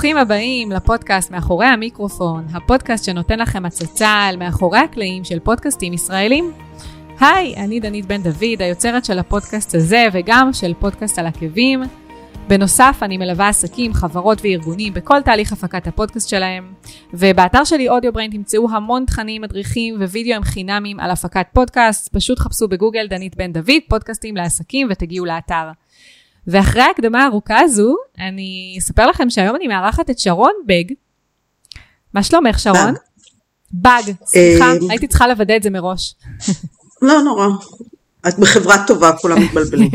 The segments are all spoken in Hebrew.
ברוכים הבאים לפודקאסט מאחורי המיקרופון, הפודקאסט שנותן לכם הצצה על מאחורי הקלעים של פודקאסטים ישראלים. היי, אני דנית בן דוד, היוצרת של הפודקאסט הזה וגם של פודקאסט על עקבים. בנוסף, אני מלווה עסקים, חברות וארגונים בכל תהליך הפקת הפודקאסט שלהם, ובאתר שלי אודיובריין תמצאו המון תכנים, מדריכים ווידאוים חינמים על הפקת פודקאסט, פשוט חפשו בגוגל דנית בן דוד, פודקאסטים לעסקים ותגיעו לאתר. ואחרי ההקדמה הארוכה הזו, אני אספר לכם שהיום אני מארחת את שרון בג. מה שלומך שרון? באג, סליחה, אה, הייתי צריכה לוודא את זה מראש. לא נורא. את בחברה טובה, כולם מתבלבלים.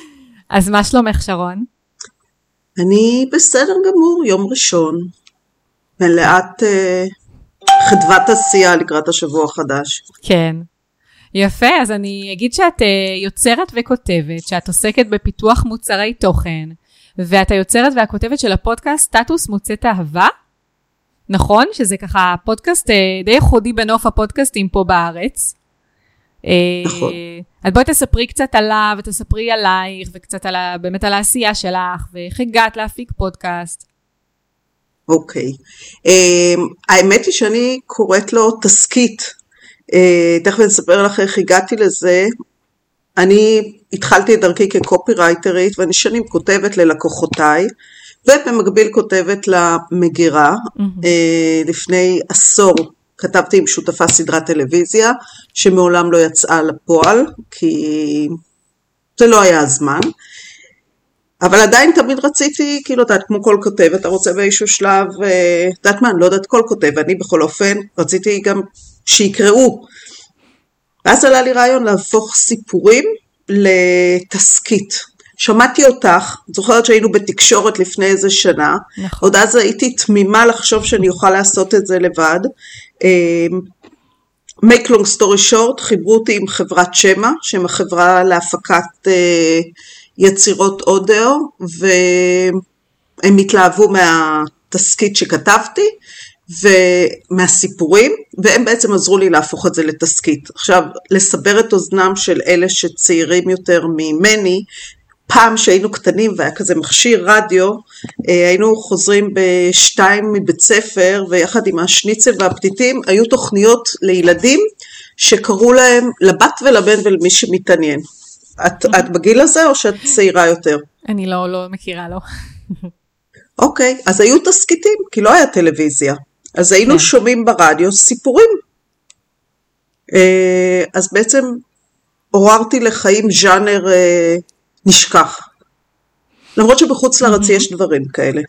אז מה שלומך שרון? אני בסדר גמור, יום ראשון. מלאת אה, חדוות עשייה לקראת השבוע החדש. כן. יפה, אז אני אגיד שאת uh, יוצרת וכותבת, שאת עוסקת בפיתוח מוצרי תוכן, ואת היוצרת והכותבת של הפודקאסט סטטוס מוצאת אהבה, נכון? שזה ככה פודקאסט uh, די ייחודי בנוף הפודקאסטים פה בארץ. אה, נכון. אז בואי תספרי קצת עליו, ותספרי עלייך, וקצת על באמת על העשייה שלך, ואיך הגעת להפיק פודקאסט. אוקיי. אה, האמת היא שאני קוראת לו תסכית. אה, תכף אספר לך איך הגעתי לזה. אני התחלתי את דרכי כקופירייטרית, ואני שנים כותבת ללקוחותיי, ובמקביל כותבת למגירה. אה, לפני עשור כתבתי עם שותפה סדרת טלוויזיה, שמעולם לא יצאה לפועל, כי זה לא היה הזמן. אבל עדיין תמיד רציתי, כאילו, את יודעת, כמו כל כותב, אתה רוצה באיזשהו שלב, אה, את יודעת מה, אני לא יודעת כל כותב, אני בכל אופן רציתי גם שיקראו. ואז עלה לי רעיון להפוך סיפורים לתסכית. שמעתי אותך, את זוכרת שהיינו בתקשורת לפני איזה שנה, נכון. עוד אז הייתי תמימה לחשוב שאני אוכל לעשות את זה לבד. אה, make long story short, חיברו אותי עם חברת שמע, שהם החברה להפקת אה, יצירות אודיו, והם התלהבו מהתסכית שכתבתי, ומהסיפורים, והם בעצם עזרו לי להפוך את זה לתסכית. עכשיו, לסבר את אוזנם של אלה שצעירים יותר ממני, פעם שהיינו קטנים והיה כזה מכשיר רדיו, אה, היינו חוזרים בשתיים מבית ספר ויחד עם השניצל והפתיתים היו תוכניות לילדים שקראו להם לבת ולבן ולמי שמתעניין. את, את בגיל הזה או שאת צעירה יותר? אני לא, לא מכירה, לא. אוקיי, אז היו תסכיתים, כי לא היה טלוויזיה. אז היינו כן. שומעים ברדיו סיפורים. אה, אז בעצם עוררתי לחיים ז'אנר אה, נשכח. למרות שבחוץ לארץ יש דברים כאלה.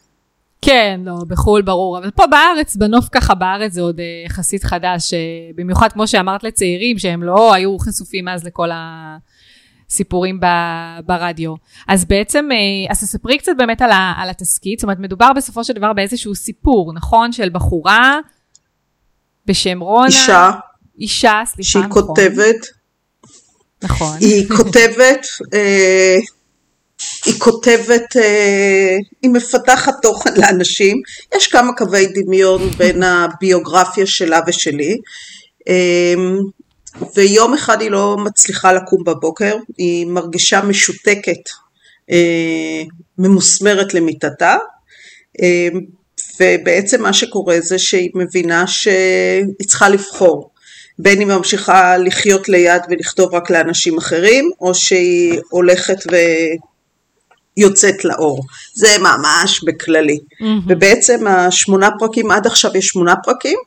כן, לא, בחו"ל ברור, אבל פה בארץ, בנוף ככה בארץ זה עוד אה, יחסית חדש, במיוחד כמו שאמרת לצעירים, שהם לא היו חשופים אז לכל הסיפורים ב- ברדיו. אז בעצם, אה, אז תספרי קצת באמת על, ה- על התסכית, זאת אומרת, מדובר בסופו של דבר באיזשהו סיפור, נכון? של בחורה בשם רונה. אישה אישה, סליחה, שהיא נכון. כותבת, נכון. היא כותבת, אה, היא כותבת, אה, היא מפתחת תוכן לאנשים, יש כמה קווי דמיון בין הביוגרפיה שלה ושלי, אה, ויום אחד היא לא מצליחה לקום בבוקר, היא מרגישה משותקת, אה, ממוסמרת למיטתה, אה, ובעצם מה שקורה זה שהיא מבינה שהיא צריכה לבחור. בין אם היא ממשיכה לחיות ליד ולכתוב רק לאנשים אחרים, או שהיא הולכת ויוצאת לאור. זה ממש בכללי. ובעצם השמונה פרקים, עד עכשיו יש שמונה פרקים,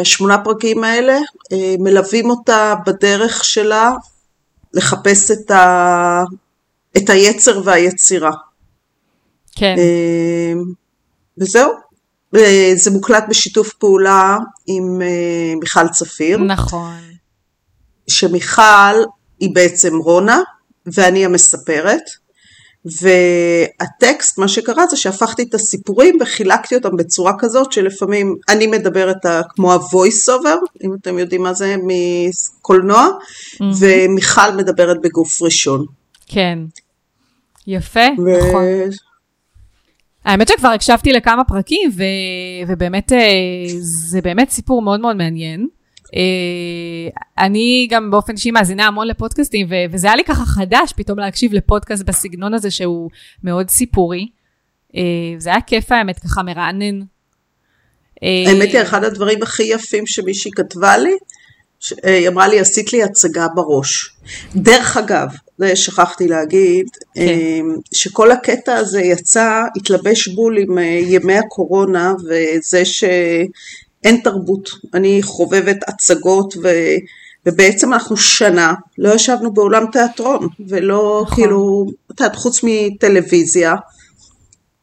השמונה פרקים האלה אה, מלווים אותה בדרך שלה לחפש את, ה... את היצר והיצירה. כן, אה, וזהו. אה, זה מוקלט בשיתוף פעולה עם אה, מיכל צפיר. נכון. שמיכל היא בעצם רונה ואני המספרת והטקסט מה שקרה זה שהפכתי את הסיפורים וחילקתי אותם בצורה כזאת שלפעמים אני מדברת ה- כמו ה-voice over אם אתם יודעים מה זה מקולנוע ומיכל מדברת בגוף ראשון. כן. יפה, ו- נכון. האמת שכבר הקשבתי לכמה פרקים, ו... ובאמת אה, זה באמת סיפור מאוד מאוד מעניין. אה, אני גם באופן אישי מאזינה המון לפודקאסטים, ו... וזה היה לי ככה חדש פתאום להקשיב לפודקאסט בסגנון הזה שהוא מאוד סיפורי. זה היה כיף האמת, ככה מרענן. האמת היא, אחד הדברים הכי יפים שמישהי כתבה לי, היא אמרה לי, עשית לי הצגה בראש. דרך אגב, זה שכחתי להגיד, כן. שכל הקטע הזה יצא, התלבש בול עם ימי הקורונה, וזה שאין תרבות. אני חובבת הצגות, ו... ובעצם אנחנו שנה לא ישבנו באולם תיאטרון, ולא נכון. כאילו, את יודעת, חוץ מטלוויזיה,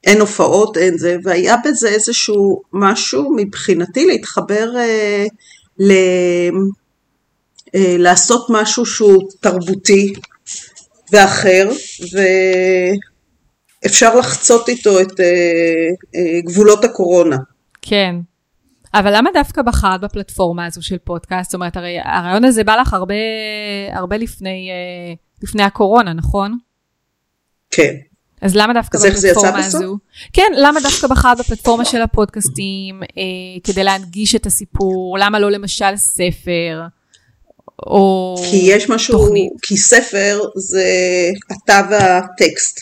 אין הופעות, אין זה, והיה בזה איזשהו משהו מבחינתי להתחבר אה, ל... אה, לעשות משהו שהוא תרבותי ואחר, ואפשר לחצות איתו את אה, אה, גבולות הקורונה. כן. אבל למה דווקא בחרת בפלטפורמה הזו של פודקאסט? זאת אומרת, הרי הרעיון הזה בא לך הרבה, הרבה לפני, אה, לפני הקורונה, נכון? כן. אז למה דווקא אז בפלטפורמה הזו? כן, למה דווקא בחרת בפלטפורמה של הפודקאסטים, אה, כדי להנגיש את הסיפור? למה לא למשל ספר? או כי יש משהו, תוכנית? כי ספר זה אתה והטקסט.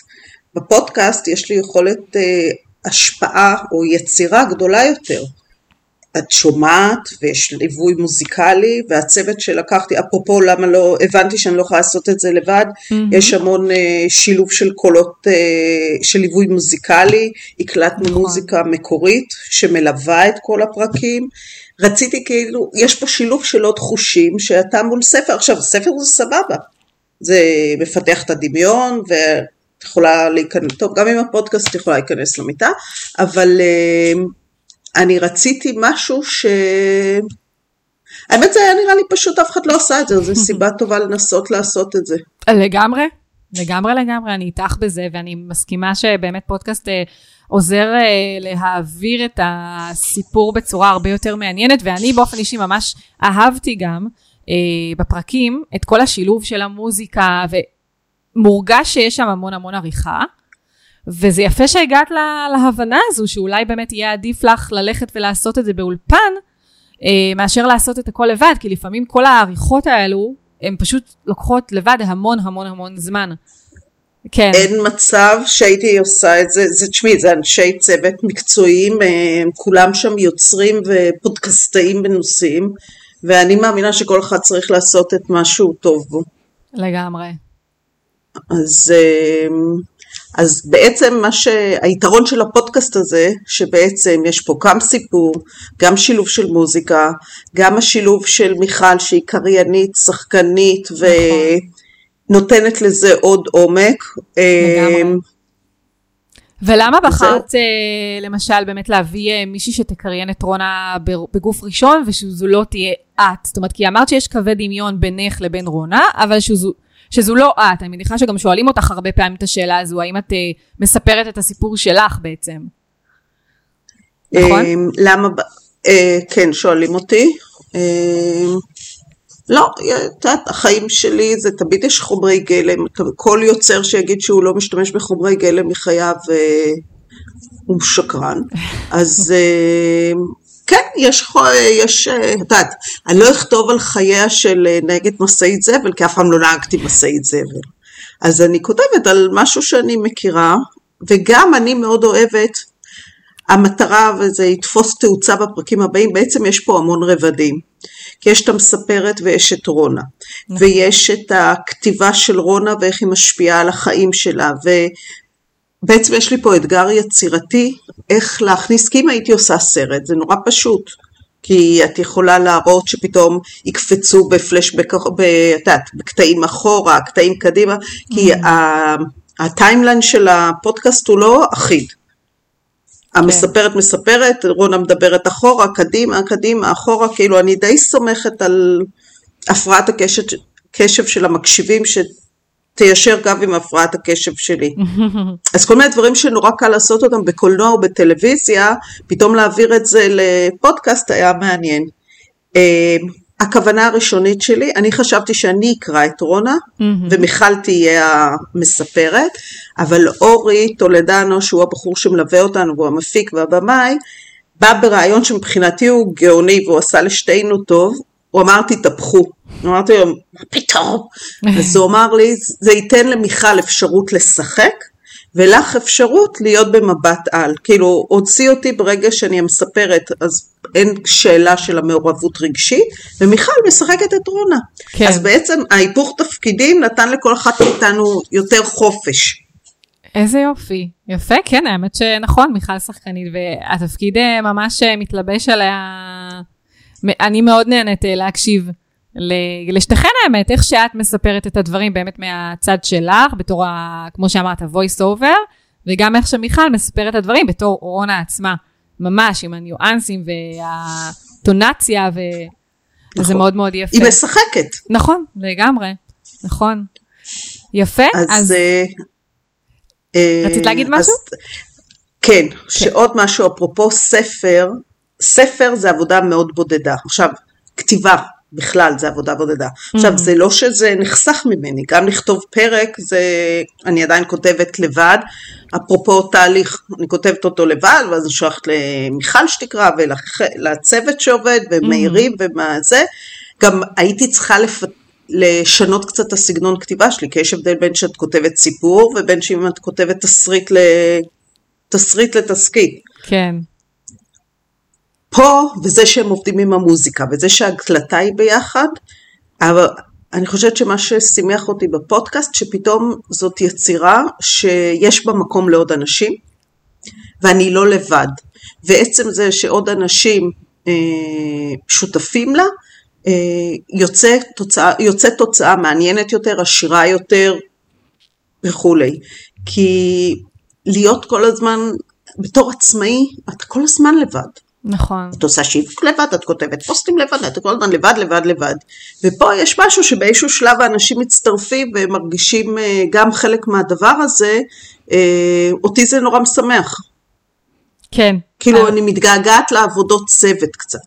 בפודקאסט יש לי יכולת אה, השפעה או יצירה גדולה יותר. את שומעת ויש ליווי מוזיקלי והצוות שלקחתי, אפרופו למה לא, הבנתי שאני לא יכולה לעשות את זה לבד, mm-hmm. יש המון uh, שילוב של קולות uh, של ליווי מוזיקלי, הקלטנו נכון. מוזיקה מקורית שמלווה את כל הפרקים, רציתי כאילו, יש פה שילוב של עוד חושים שאתה מול ספר, עכשיו ספר זה סבבה, זה מפתח את הדמיון ואת יכולה להיכנס, טוב גם עם הפודקאסט את יכולה להיכנס למיטה, אבל uh, אני רציתי משהו ש... האמת זה היה נראה לי פשוט אף אחד לא עשה את זה, זו סיבה טובה לנסות לעשות את זה. לגמרי, לגמרי לגמרי, אני איתך בזה, ואני מסכימה שבאמת פודקאסט אה, עוזר אה, להעביר את הסיפור בצורה הרבה יותר מעניינת, ואני באופן אישי ממש אהבתי גם אה, בפרקים את כל השילוב של המוזיקה, ומורגש שיש שם המון המון עריכה. וזה יפה שהגעת לה, להבנה הזו, שאולי באמת יהיה עדיף לך ללכת ולעשות את זה באולפן, אה, מאשר לעשות את הכל לבד, כי לפעמים כל העריכות האלו, הן פשוט לוקחות לבד המון המון המון זמן. כן. אין מצב שהייתי עושה את זה, זה תשמעי, זה אנשי צוות מקצועיים, אה, כולם שם יוצרים ופודקסטאים מנוסים, ואני מאמינה שכל אחד צריך לעשות את מה שהוא טוב בו. לגמרי. אז... אה, אז בעצם מה שהיתרון של הפודקאסט הזה, שבעצם יש פה גם סיפור, גם שילוב של מוזיקה, גם השילוב של מיכל שהיא קריינית, שחקנית נכון. ונותנת לזה עוד עומק. לגמרי. אמ, ולמה בחרת זה... אה, למשל באמת להביא אה, מישהי שתקריין את רונה בגוף ראשון ושזו לא תהיה את? זאת אומרת, כי אמרת שיש קווי דמיון בינך לבין רונה, אבל שזו, שזו לא את. אני מניחה שגם שואלים אותך הרבה פעמים את השאלה הזו, האם את uh, מספרת את הסיפור שלך בעצם. נכון? אמ, למה, uh, כן, שואלים אותי. Uh, לא, את יודעת, החיים שלי זה תמיד יש חומרי גלם, כל יוצר שיגיד שהוא לא משתמש בחומרי גלם מחייו uh, הוא שקרן. אז uh, כן, יש, יש, את יודעת, אני לא אכתוב על חייה של אה, נגד משאית זבל, כי אף פעם לא נהגתי משאית זבל. אז אני כותבת על משהו שאני מכירה, וגם אני מאוד אוהבת, המטרה, וזה יתפוס תאוצה בפרקים הבאים, בעצם יש פה המון רבדים. כי יש את המספרת ויש את רונה, נכון. ויש את הכתיבה של רונה ואיך היא משפיעה על החיים שלה, בעצם יש לי פה אתגר יצירתי, איך להכניס, כי אם הייתי עושה סרט, זה נורא פשוט. כי את יכולה להראות שפתאום יקפצו בפלשבק, את יודעת, בקטעים אחורה, קטעים קדימה, כי mm. הטיימליין של הפודקאסט הוא לא אחיד. המספרת. מספרת, רונה מדברת אחורה, קדימה, קדימה, אחורה, כאילו אני די סומכת על הפרעת הקשב של המקשיבים, ש... תיישר קו עם הפרעת הקשב שלי. אז כל מיני דברים שנורא קל לעשות אותם בקולנוע או בטלוויזיה, פתאום להעביר את זה לפודקאסט היה מעניין. Uh, הכוונה הראשונית שלי, אני חשבתי שאני אקרא את רונה, ומיכל תהיה המספרת, אבל אורי טולדנו, שהוא הבחור שמלווה אותנו, והוא המפיק והבמאי, בא ברעיון שמבחינתי הוא גאוני והוא עשה לשתינו טוב, הוא אמר תתהפכו. אמרתי לו, מה פתאום? אז הוא אמר לי, זה ייתן למיכל אפשרות לשחק, ולך אפשרות להיות במבט על. כאילו, הוציא אותי ברגע שאני המספרת, אז אין שאלה של המעורבות רגשית, ומיכל משחקת את רונה. כן. אז בעצם ההיפוך תפקידים נתן לכל אחת מאיתנו יותר חופש. איזה יופי. יפה, כן, האמת שנכון, מיכל שחקנית, והתפקיד אה, ממש אה, מתלבש עליה. אני מאוד נהנית אה, להקשיב ל- לשתיכן האמת, איך שאת מספרת את הדברים באמת מהצד שלך, בתור, ה, כמו שאמרת, voice over, וגם איך שמיכל מספרת את הדברים בתור רונה עצמה, ממש עם הניואנסים והטונציה, ו... וזה נכון. מאוד מאוד יפה. היא משחקת. נכון, לגמרי, נכון. יפה, אז... אז אה, אה, רצית להגיד אז- משהו? כן, שעוד משהו אפרופו ספר, ספר זה עבודה מאוד בודדה. עכשיו, כתיבה בכלל זה עבודה בודדה. עכשיו, זה לא שזה נחסך ממני, גם לכתוב פרק זה, אני עדיין כותבת לבד. אפרופו תהליך, אני כותבת אותו לבד, ואז אני שולחת למיכל שתקרא ולצוות שעובד, ומאירי ומה זה. גם הייתי צריכה לפ... לשנות קצת את הסגנון כתיבה שלי, כי יש הבדל בין שאת כותבת סיפור, ובין שאם את כותבת תסריט ל... תסריט לתסקית. כן, פה, וזה שהם עובדים עם המוזיקה, וזה שההקלטה היא ביחד, אבל אני חושבת שמה ששימח אותי בפודקאסט, שפתאום זאת יצירה שיש בה מקום לעוד אנשים, ואני לא לבד. ועצם זה שעוד אנשים אה, שותפים לה, אה, יוצא, תוצאה, יוצא תוצאה מעניינת יותר, עשירה יותר וכולי. כי להיות כל הזמן, בתור עצמאי, את כל הזמן לבד. נכון. את עושה שיווק לבד, את כותבת פוסטים לבד, את כל הזמן לבד, לבד, לבד. ופה יש משהו שבאיזשהו שלב האנשים מצטרפים ומרגישים אה, גם חלק מהדבר הזה, אה, אותי זה נורא משמח. כן. כאילו אה, אני מתגעגעת לעבודות צוות קצת.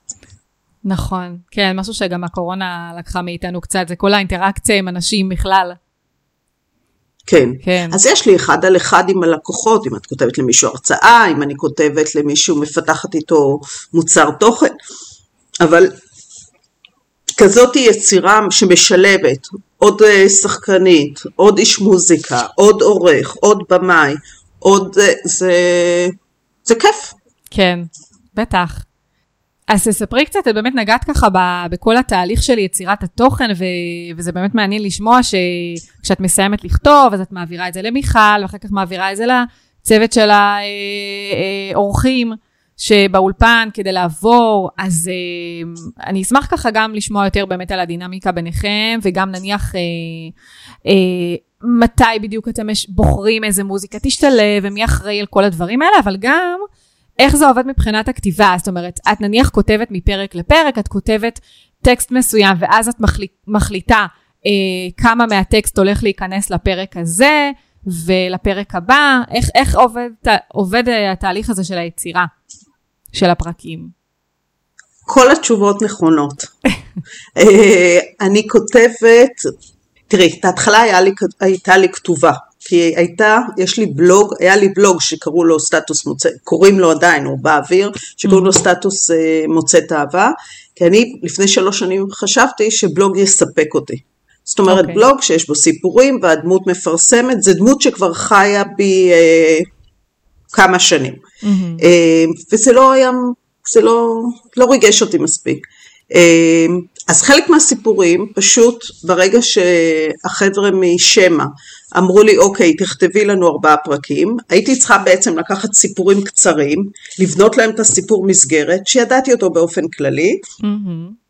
נכון, כן, משהו שגם הקורונה לקחה מאיתנו קצת, זה כל האינטראקציה עם אנשים בכלל. כן. כן. אז יש לי אחד על אחד עם הלקוחות, אם את כותבת למישהו הרצאה, אם אני כותבת למישהו, מפתחת איתו מוצר תוכן, אבל כזאת יצירה שמשלבת עוד אה, שחקנית, עוד איש מוזיקה, עוד עורך, עוד במאי, עוד... אה, זה, זה כיף. כן, בטח. אז תספרי קצת, את באמת נגעת ככה ב- בכל התהליך של יצירת התוכן, ו- וזה באמת מעניין לשמוע שכשאת מסיימת לכתוב, אז את מעבירה את זה למיכל, ואחר כך מעבירה את זה לצוות של האורחים שבאולפן כדי לעבור, אז אה, אני אשמח ככה גם לשמוע יותר באמת על הדינמיקה ביניכם, וגם נניח אה, אה, מתי בדיוק אתם בוחרים איזה מוזיקה תשתלב, ומי אחראי על כל הדברים האלה, אבל גם... איך זה עובד מבחינת הכתיבה? זאת אומרת, את נניח כותבת מפרק לפרק, את כותבת טקסט מסוים, ואז את מחליט, מחליטה אה, כמה מהטקסט הולך להיכנס לפרק הזה ולפרק הבא. איך, איך עובד, עובד אה, התהליך הזה של היצירה של הפרקים? כל התשובות נכונות. אה, אני כותבת, תראי, היה לי, הייתה לי כתובה, כי הייתה, יש לי בלוג, היה לי בלוג שקראו לו סטטוס מוצא, קוראים לו עדיין, הוא באוויר, שקוראים לו סטטוס אה, מוצאת אהבה, כי אני לפני שלוש שנים חשבתי שבלוג יספק אותי. זאת אומרת, אוקיי. okay. בלוג שיש בו סיפורים והדמות מפרסמת, זה דמות שכבר חיה בי אה, כמה שנים. Mm-hmm. אה, וזה לא היה, זה לא, לא ריגש אותי מספיק. אה, אז חלק מהסיפורים, פשוט ברגע שהחבר'ה משמע אמרו לי, אוקיי, תכתבי לנו ארבעה פרקים, הייתי צריכה בעצם לקחת סיפורים קצרים, לבנות להם את הסיפור מסגרת, שידעתי אותו באופן כללי, Mm-hmm.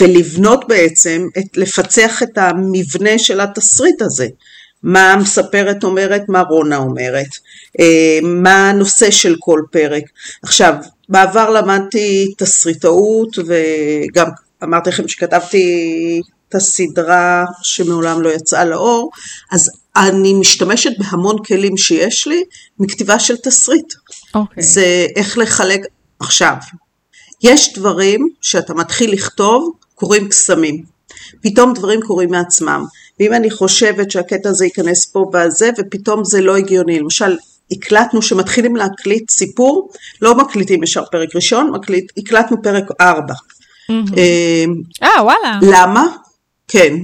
ולבנות בעצם, את, לפצח את המבנה של התסריט הזה. מה המספרת אומרת, מה רונה אומרת, אה, מה הנושא של כל פרק. עכשיו, בעבר למדתי תסריטאות וגם אמרתי לכם שכתבתי את הסדרה שמעולם לא יצאה לאור, אז אני משתמשת בהמון כלים שיש לי מכתיבה של תסריט. Okay. זה איך לחלק, עכשיו, יש דברים שאתה מתחיל לכתוב, קוראים קסמים. פתאום דברים קורים מעצמם. ואם אני חושבת שהקטע הזה ייכנס פה בזה, ופתאום זה לא הגיוני. למשל, הקלטנו שמתחילים להקליט סיפור, לא מקליטים ישר פרק ראשון, מקליט, הקלטנו פרק ארבע. אה, אה, וואלה. למה? כן.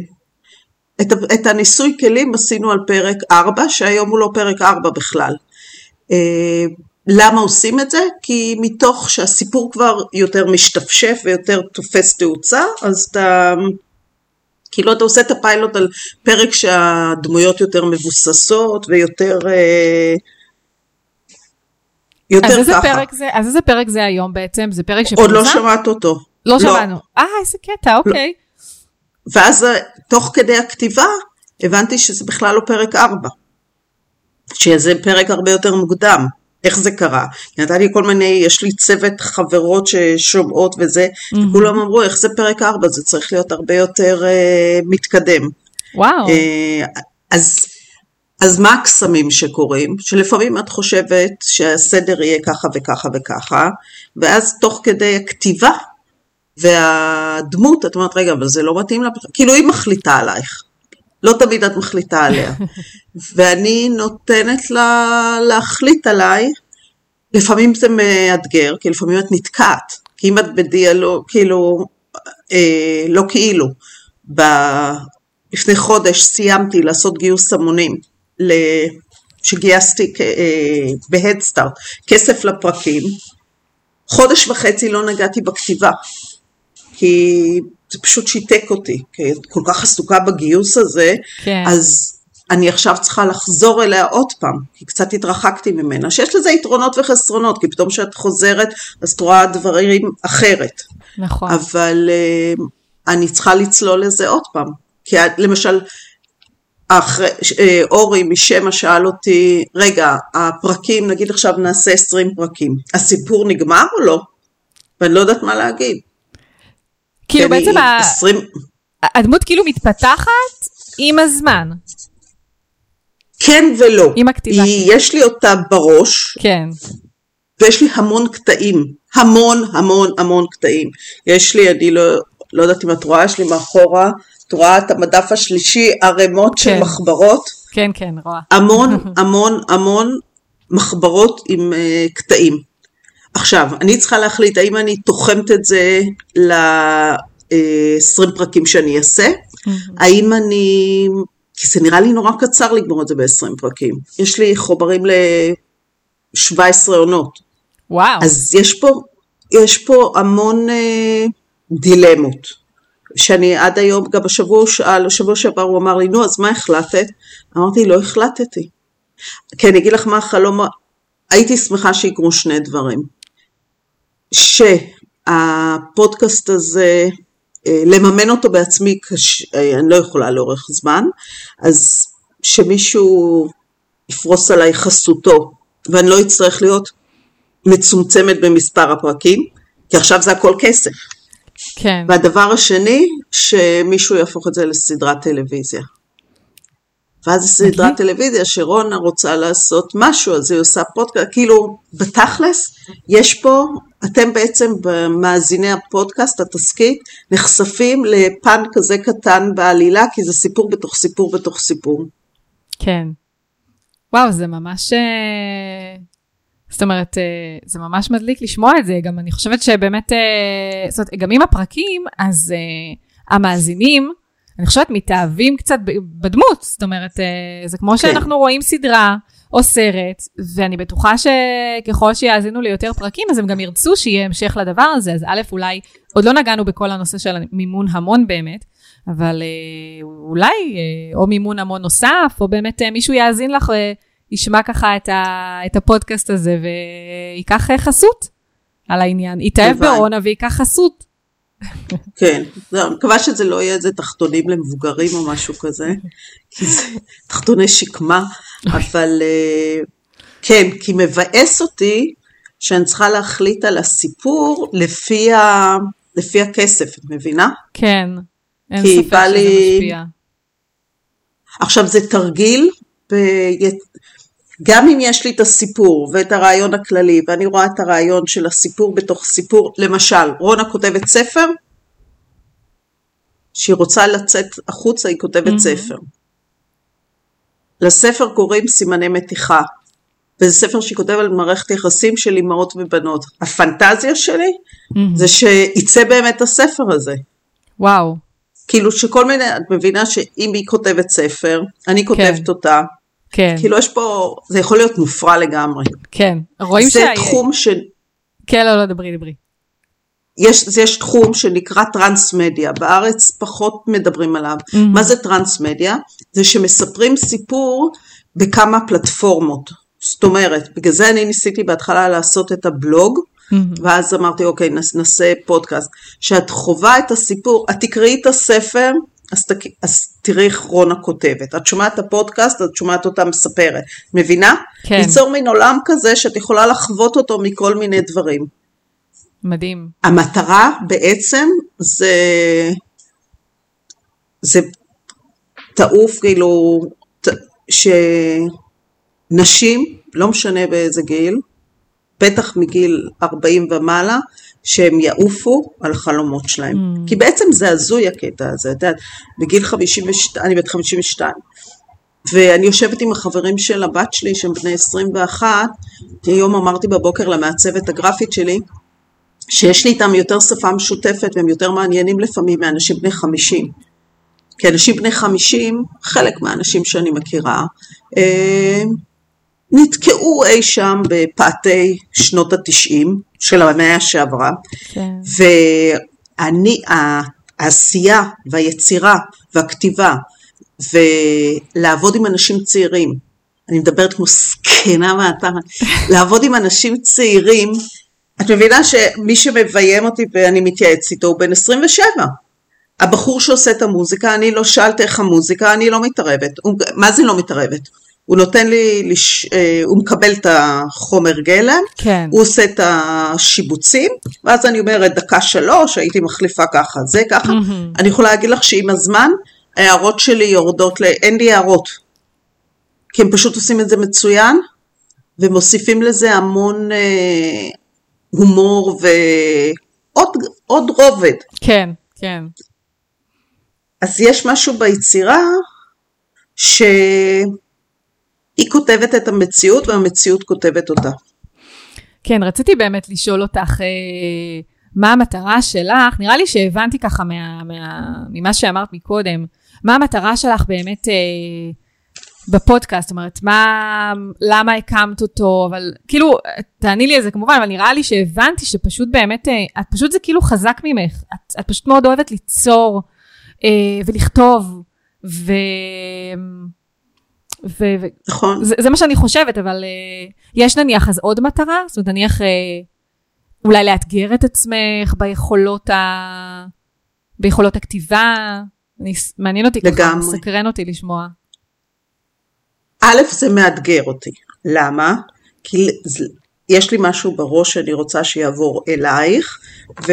את, את הניסוי כלים עשינו על פרק 4, שהיום הוא לא פרק 4 בכלל. אה, למה עושים את זה? כי מתוך שהסיפור כבר יותר משתפשף ויותר תופס תאוצה, אז אתה... כאילו אתה עושה את הפיילוט על פרק שהדמויות יותר מבוססות ויותר... אה, יותר אז איזה ככה. פרק זה, אז איזה פרק זה היום בעצם? זה פרק שפורסם? עוד לא שמעת אותו. לא שמענו. אה, איזה קטע, אוקיי. ואז אה, תוך כדי הכתיבה הבנתי שזה בכלל לא פרק 4. שזה פרק הרבה יותר מוקדם. איך זה קרה? נתן לי כל מיני, יש לי צוות חברות ששומעות וזה, וכולם אמרו איך זה פרק 4, זה צריך להיות הרבה יותר uh, מתקדם. וואו. Uh, אז, אז מה הקסמים שקורים? שלפעמים את חושבת שהסדר יהיה ככה וככה וככה, ואז תוך כדי הכתיבה והדמות, את אומרת, רגע, אבל זה לא מתאים לה, כאילו היא מחליטה עלייך. לא תמיד את מחליטה עליה. ואני נותנת לה להחליט עליי, לפעמים זה מאתגר, כי לפעמים את נתקעת. כי אם את בדיאלוג, כאילו, אה, לא כאילו, ב... לפני חודש סיימתי לעשות גיוס המונים, שגייסתי אה, בהדסטארט כסף לפרקים, חודש וחצי לא נגעתי בכתיבה, כי זה פשוט שיתק אותי, כי את כל כך עסוקה בגיוס הזה, כן. אז אני עכשיו צריכה לחזור אליה עוד פעם, כי קצת התרחקתי ממנה, שיש לזה יתרונות וחסרונות, כי פתאום כשאת חוזרת אז את רואה דברים אחרת. נכון. אבל uh, אני צריכה לצלול לזה עוד פעם, כי למשל, אחרי, uh, אורי משמע שאל אותי, רגע, הפרקים, נגיד עכשיו נעשה 20 פרקים, הסיפור נגמר או לא? ואני לא יודעת מה להגיד. כאילו בעצם ה- 20, הדמות כאילו מתפתחת עם הזמן. כן ולא. עם הכתיבה. היא, יש לי אותה בראש, כן. ויש לי המון קטעים, המון המון המון קטעים. יש לי, אני לא, לא יודעת אם את רואה, יש לי מאחורה, את רואה את המדף השלישי, ערימות של כן. מחברות, כן, כן, רואה. המון המון המון מחברות עם uh, קטעים. עכשיו, אני צריכה להחליט האם אני תוחמת את זה ל-20 פרקים שאני אעשה, האם אני... כי זה נראה לי נורא קצר לגמור את זה ב-20 פרקים. יש לי חומרים ל-17 עונות. וואו. אז יש פה, יש פה המון אה, דילמות, שאני עד היום, גם בשבוע בשבוע שעבר הוא אמר לי, נו, אז מה החלטת? אמרתי, לא החלטתי. כי אני אגיד לך מה החלום, הייתי שמחה שיקרו שני דברים. שהפודקאסט הזה, אה, לממן אותו בעצמי, קש... אה, אני לא יכולה לאורך זמן, אז שמישהו יפרוס עליי חסותו, ואני לא אצטרך להיות מצומצמת במספר הפרקים, כי עכשיו זה הכל כסף. כן. והדבר השני, שמישהו יהפוך את זה לסדרת טלוויזיה. ואז זו סדרת טלוויזיה שרונה רוצה לעשות משהו, אז היא עושה פודקאסט, כאילו, בתכלס, יש פה, אתם בעצם במאזיני הפודקאסט, התסכית, נחשפים לפן כזה קטן בעלילה, כי זה סיפור בתוך סיפור בתוך סיפור. כן. וואו, זה ממש... אה, זאת אומרת, אה, זה ממש מדליק לשמוע את זה. גם אני חושבת שבאמת, אה, זאת אומרת, גם עם הפרקים, אז המאזינים, אני חושבת, מתאהבים קצת בדמות. זאת אומרת, זה כמו כן. שאנחנו רואים סדרה או סרט, ואני בטוחה שככל שיאזינו ליותר פרקים, אז הם גם ירצו שיהיה המשך לדבר הזה. אז א', אולי, עוד לא נגענו בכל הנושא של מימון המון באמת, אבל אה, אולי אה, או מימון המון נוסף, או באמת אה, מישהו יאזין לך, אה, ישמע ככה את, ה, את הפודקאסט הזה וייקח אה, חסות על העניין. יתאהב. ברונה וייקח חסות. כן, אני מקווה שזה לא יהיה איזה תחתונים למבוגרים או משהו כזה, כי זה תחתוני שקמה, אבל אה, כן, כי מבאס אותי שאני צריכה להחליט על הסיפור לפי, ה, לפי הכסף, את מבינה? כן, אין ספק שזה לי- משפיע. עכשיו זה תרגיל, ב... גם אם יש לי את הסיפור ואת הרעיון הכללי, ואני רואה את הרעיון של הסיפור בתוך סיפור, למשל, רונה כותבת ספר, שהיא רוצה לצאת החוצה, היא כותבת מהמם. ספר. לספר קוראים סימני מתיחה, וזה ספר שהיא כותבת על מערכת יחסים של אמהות ובנות. הפנטזיה שלי מהמם. זה שיצא באמת הספר הזה. וואו, כאילו שכל מיני, את מבינה שאם היא כותבת ספר, אני כותבת כן. אותה, כן, כאילו יש פה, זה יכול להיות מופרע לגמרי. כן. רואים זה שה... תחום ש... כן, לא, לא, דברי, דברי. יש, יש תחום שנקרא טרנס-מדיה, בארץ פחות מדברים עליו. Mm-hmm. מה זה טרנס-מדיה? זה שמספרים סיפור בכמה פלטפורמות. זאת אומרת, בגלל זה אני ניסיתי בהתחלה לעשות את הבלוג, Mm-hmm. ואז אמרתי, אוקיי, נעשה פודקאסט. שאת חווה את הסיפור, את תקראי את הספר, אז, תק, אז תראי איך רונה כותבת. את שומעת את הפודקאסט, את שומעת אותה מספרת. מבינה? כן. ליצור מין עולם כזה שאת יכולה לחוות אותו מכל מיני דברים. מדהים. המטרה בעצם זה, זה תעוף כאילו, ת- שנשים, לא משנה באיזה גיל, בטח מגיל 40 ומעלה, שהם יעופו על החלומות שלהם. Mm. כי בעצם זה הזוי הקטע הזה, את יודעת, בגיל 52, אני בת 52, ואני יושבת עם החברים של הבת שלי, שהם בני 21, היום אמרתי בבוקר למעצבת הגרפית שלי, שיש לי איתם יותר שפה משותפת והם יותר מעניינים לפעמים מאנשים בני 50. כי אנשים בני 50, חלק מהאנשים שאני מכירה, אה, נתקעו אי שם בפאתי שנות התשעים של המאה שעברה, כן. ואני, העשייה והיצירה והכתיבה ולעבוד עם אנשים צעירים, אני מדברת כמו זקנה מהתחת, לעבוד עם אנשים צעירים, את מבינה שמי שמביים אותי ואני מתייעץ איתו הוא בן 27. הבחור שעושה את המוזיקה, אני לא שאלת איך המוזיקה, אני לא מתערבת. הוא, מה זה לא מתערבת? הוא נותן לי, לש, אה, הוא מקבל את החומר גלם, כן. הוא עושה את השיבוצים, ואז אני אומרת דקה שלוש, הייתי מחליפה ככה, זה ככה. מהמם. אני יכולה להגיד לך שעם הזמן, ההערות שלי יורדות, ל... אין לי הערות. כי הם פשוט עושים את זה מצוין, ומוסיפים לזה המון אה, הומור ועוד עוד רובד. כן, כן. אז יש משהו ביצירה שהיא כותבת את המציאות והמציאות כותבת אותה. כן, רציתי באמת לשאול אותך, אה, מה המטרה שלך? נראה לי שהבנתי ככה מה, מה, ממה שאמרת מקודם, מה המטרה שלך באמת אה, בפודקאסט? זאת אומרת, מה, למה הקמת אותו? אבל כאילו, תעני לי על זה כמובן, אבל נראה לי שהבנתי שפשוט באמת, אה, את פשוט זה כאילו חזק ממך. את, את פשוט מאוד אוהבת ליצור ולכתוב, ו... ו... נכון? זה, זה מה שאני חושבת, אבל uh, יש נניח אז עוד מטרה? זאת אומרת, נניח uh, אולי לאתגר את עצמך ביכולות, ה... ביכולות הכתיבה? אני, מעניין אותי ככה, לגמרי. מסקרן אותי לשמוע. א', זה מאתגר אותי. למה? כי יש לי משהו בראש שאני רוצה שיעבור אלייך, ו...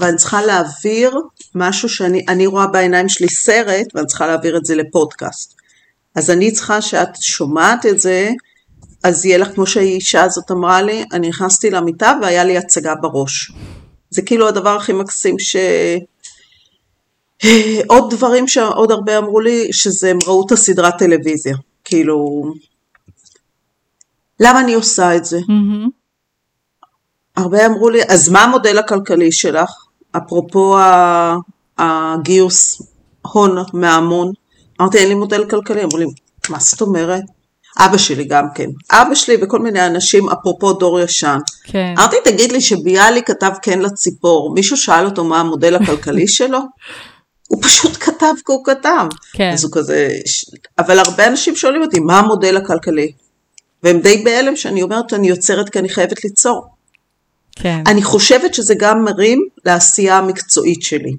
ואני צריכה להעביר משהו שאני אני רואה בעיניים שלי סרט, ואני צריכה להעביר את זה לפודקאסט. אז אני צריכה שאת שומעת את זה, אז יהיה לך, כמו שהאישה הזאת אמרה לי, אני נכנסתי למיטה והיה לי הצגה בראש. זה כאילו הדבר הכי מקסים ש... עוד דברים שעוד הרבה אמרו לי, שזה הם ראו את הסדרת טלוויזיה. כאילו, למה אני עושה את זה? הרבה אמרו לי, אז מה המודל הכלכלי שלך? אפרופו הגיוס הון מההמון. אמרתי, אין לי מודל כלכלי. אמרו לי, מה זאת אומרת? אבא שלי גם כן. אבא שלי וכל מיני אנשים, אפרופו דור ישן. כן. אמרתי, תגיד לי שביאליק כתב כן לציפור, מישהו שאל אותו מה המודל הכלכלי שלו? הוא פשוט כתב כי הוא כתב. כן. אז הוא כזה, אבל הרבה אנשים שואלים אותי, מה המודל הכלכלי? והם די בהלם שאני אומרת, אני יוצרת כי אני חייבת ליצור. כן. אני חושבת שזה גם מרים לעשייה המקצועית שלי.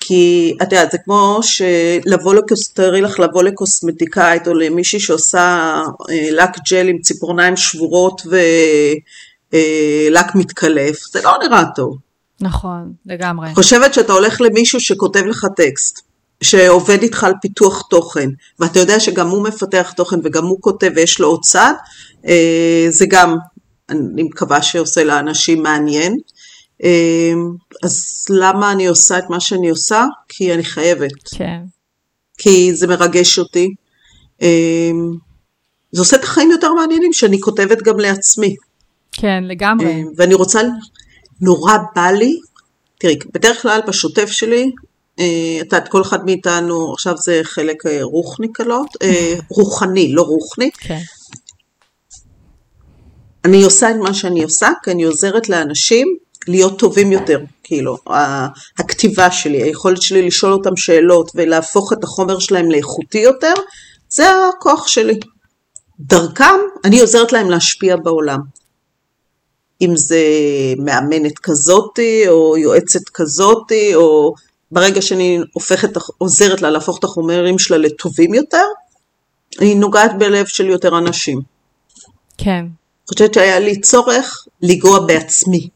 כי את יודעת, זה כמו שלבוא לקוס... תארי לך לבוא לקוסמטיקאית או למישהי שעושה אה, לק ג'ל עם ציפורניים שבורות ולק מתקלף, זה לא נראה טוב. נכון, לגמרי. חושבת שאתה הולך למישהו שכותב לך טקסט, שעובד איתך על פיתוח תוכן, ואתה יודע שגם הוא מפתח תוכן וגם הוא כותב ויש לו עוד צד, אה, זה גם, אני מקווה שעושה לאנשים מעניין. אה, אז למה אני עושה את מה שאני עושה? כי אני חייבת, כן. כי זה מרגש אותי. אה, זה עושה את החיים יותר מעניינים, שאני כותבת גם לעצמי. כן, לגמרי. אה, ואני רוצה, נורא בא לי, תראי, בדרך כלל בשוטף שלי, אה, את יודעת, כל אחד מאיתנו, עכשיו זה חלק אה, רוחני קלות, אה, רוחני, לא רוחני. כן. אני עושה את מה שאני עושה, כי אני עוזרת לאנשים להיות טובים יותר, כאילו, הכתיבה שלי, היכולת שלי לשאול אותם שאלות ולהפוך את החומר שלהם לאיכותי יותר, זה הכוח שלי. דרכם, אני עוזרת להם להשפיע בעולם. אם זה מאמנת כזאתי, או יועצת כזאתי, או ברגע שאני הופכת, עוזרת לה להפוך את החומרים שלה לטובים יותר, היא נוגעת בלב של יותר אנשים. כן. אני חושבת שהיה לי צורך לגוע בעצמי.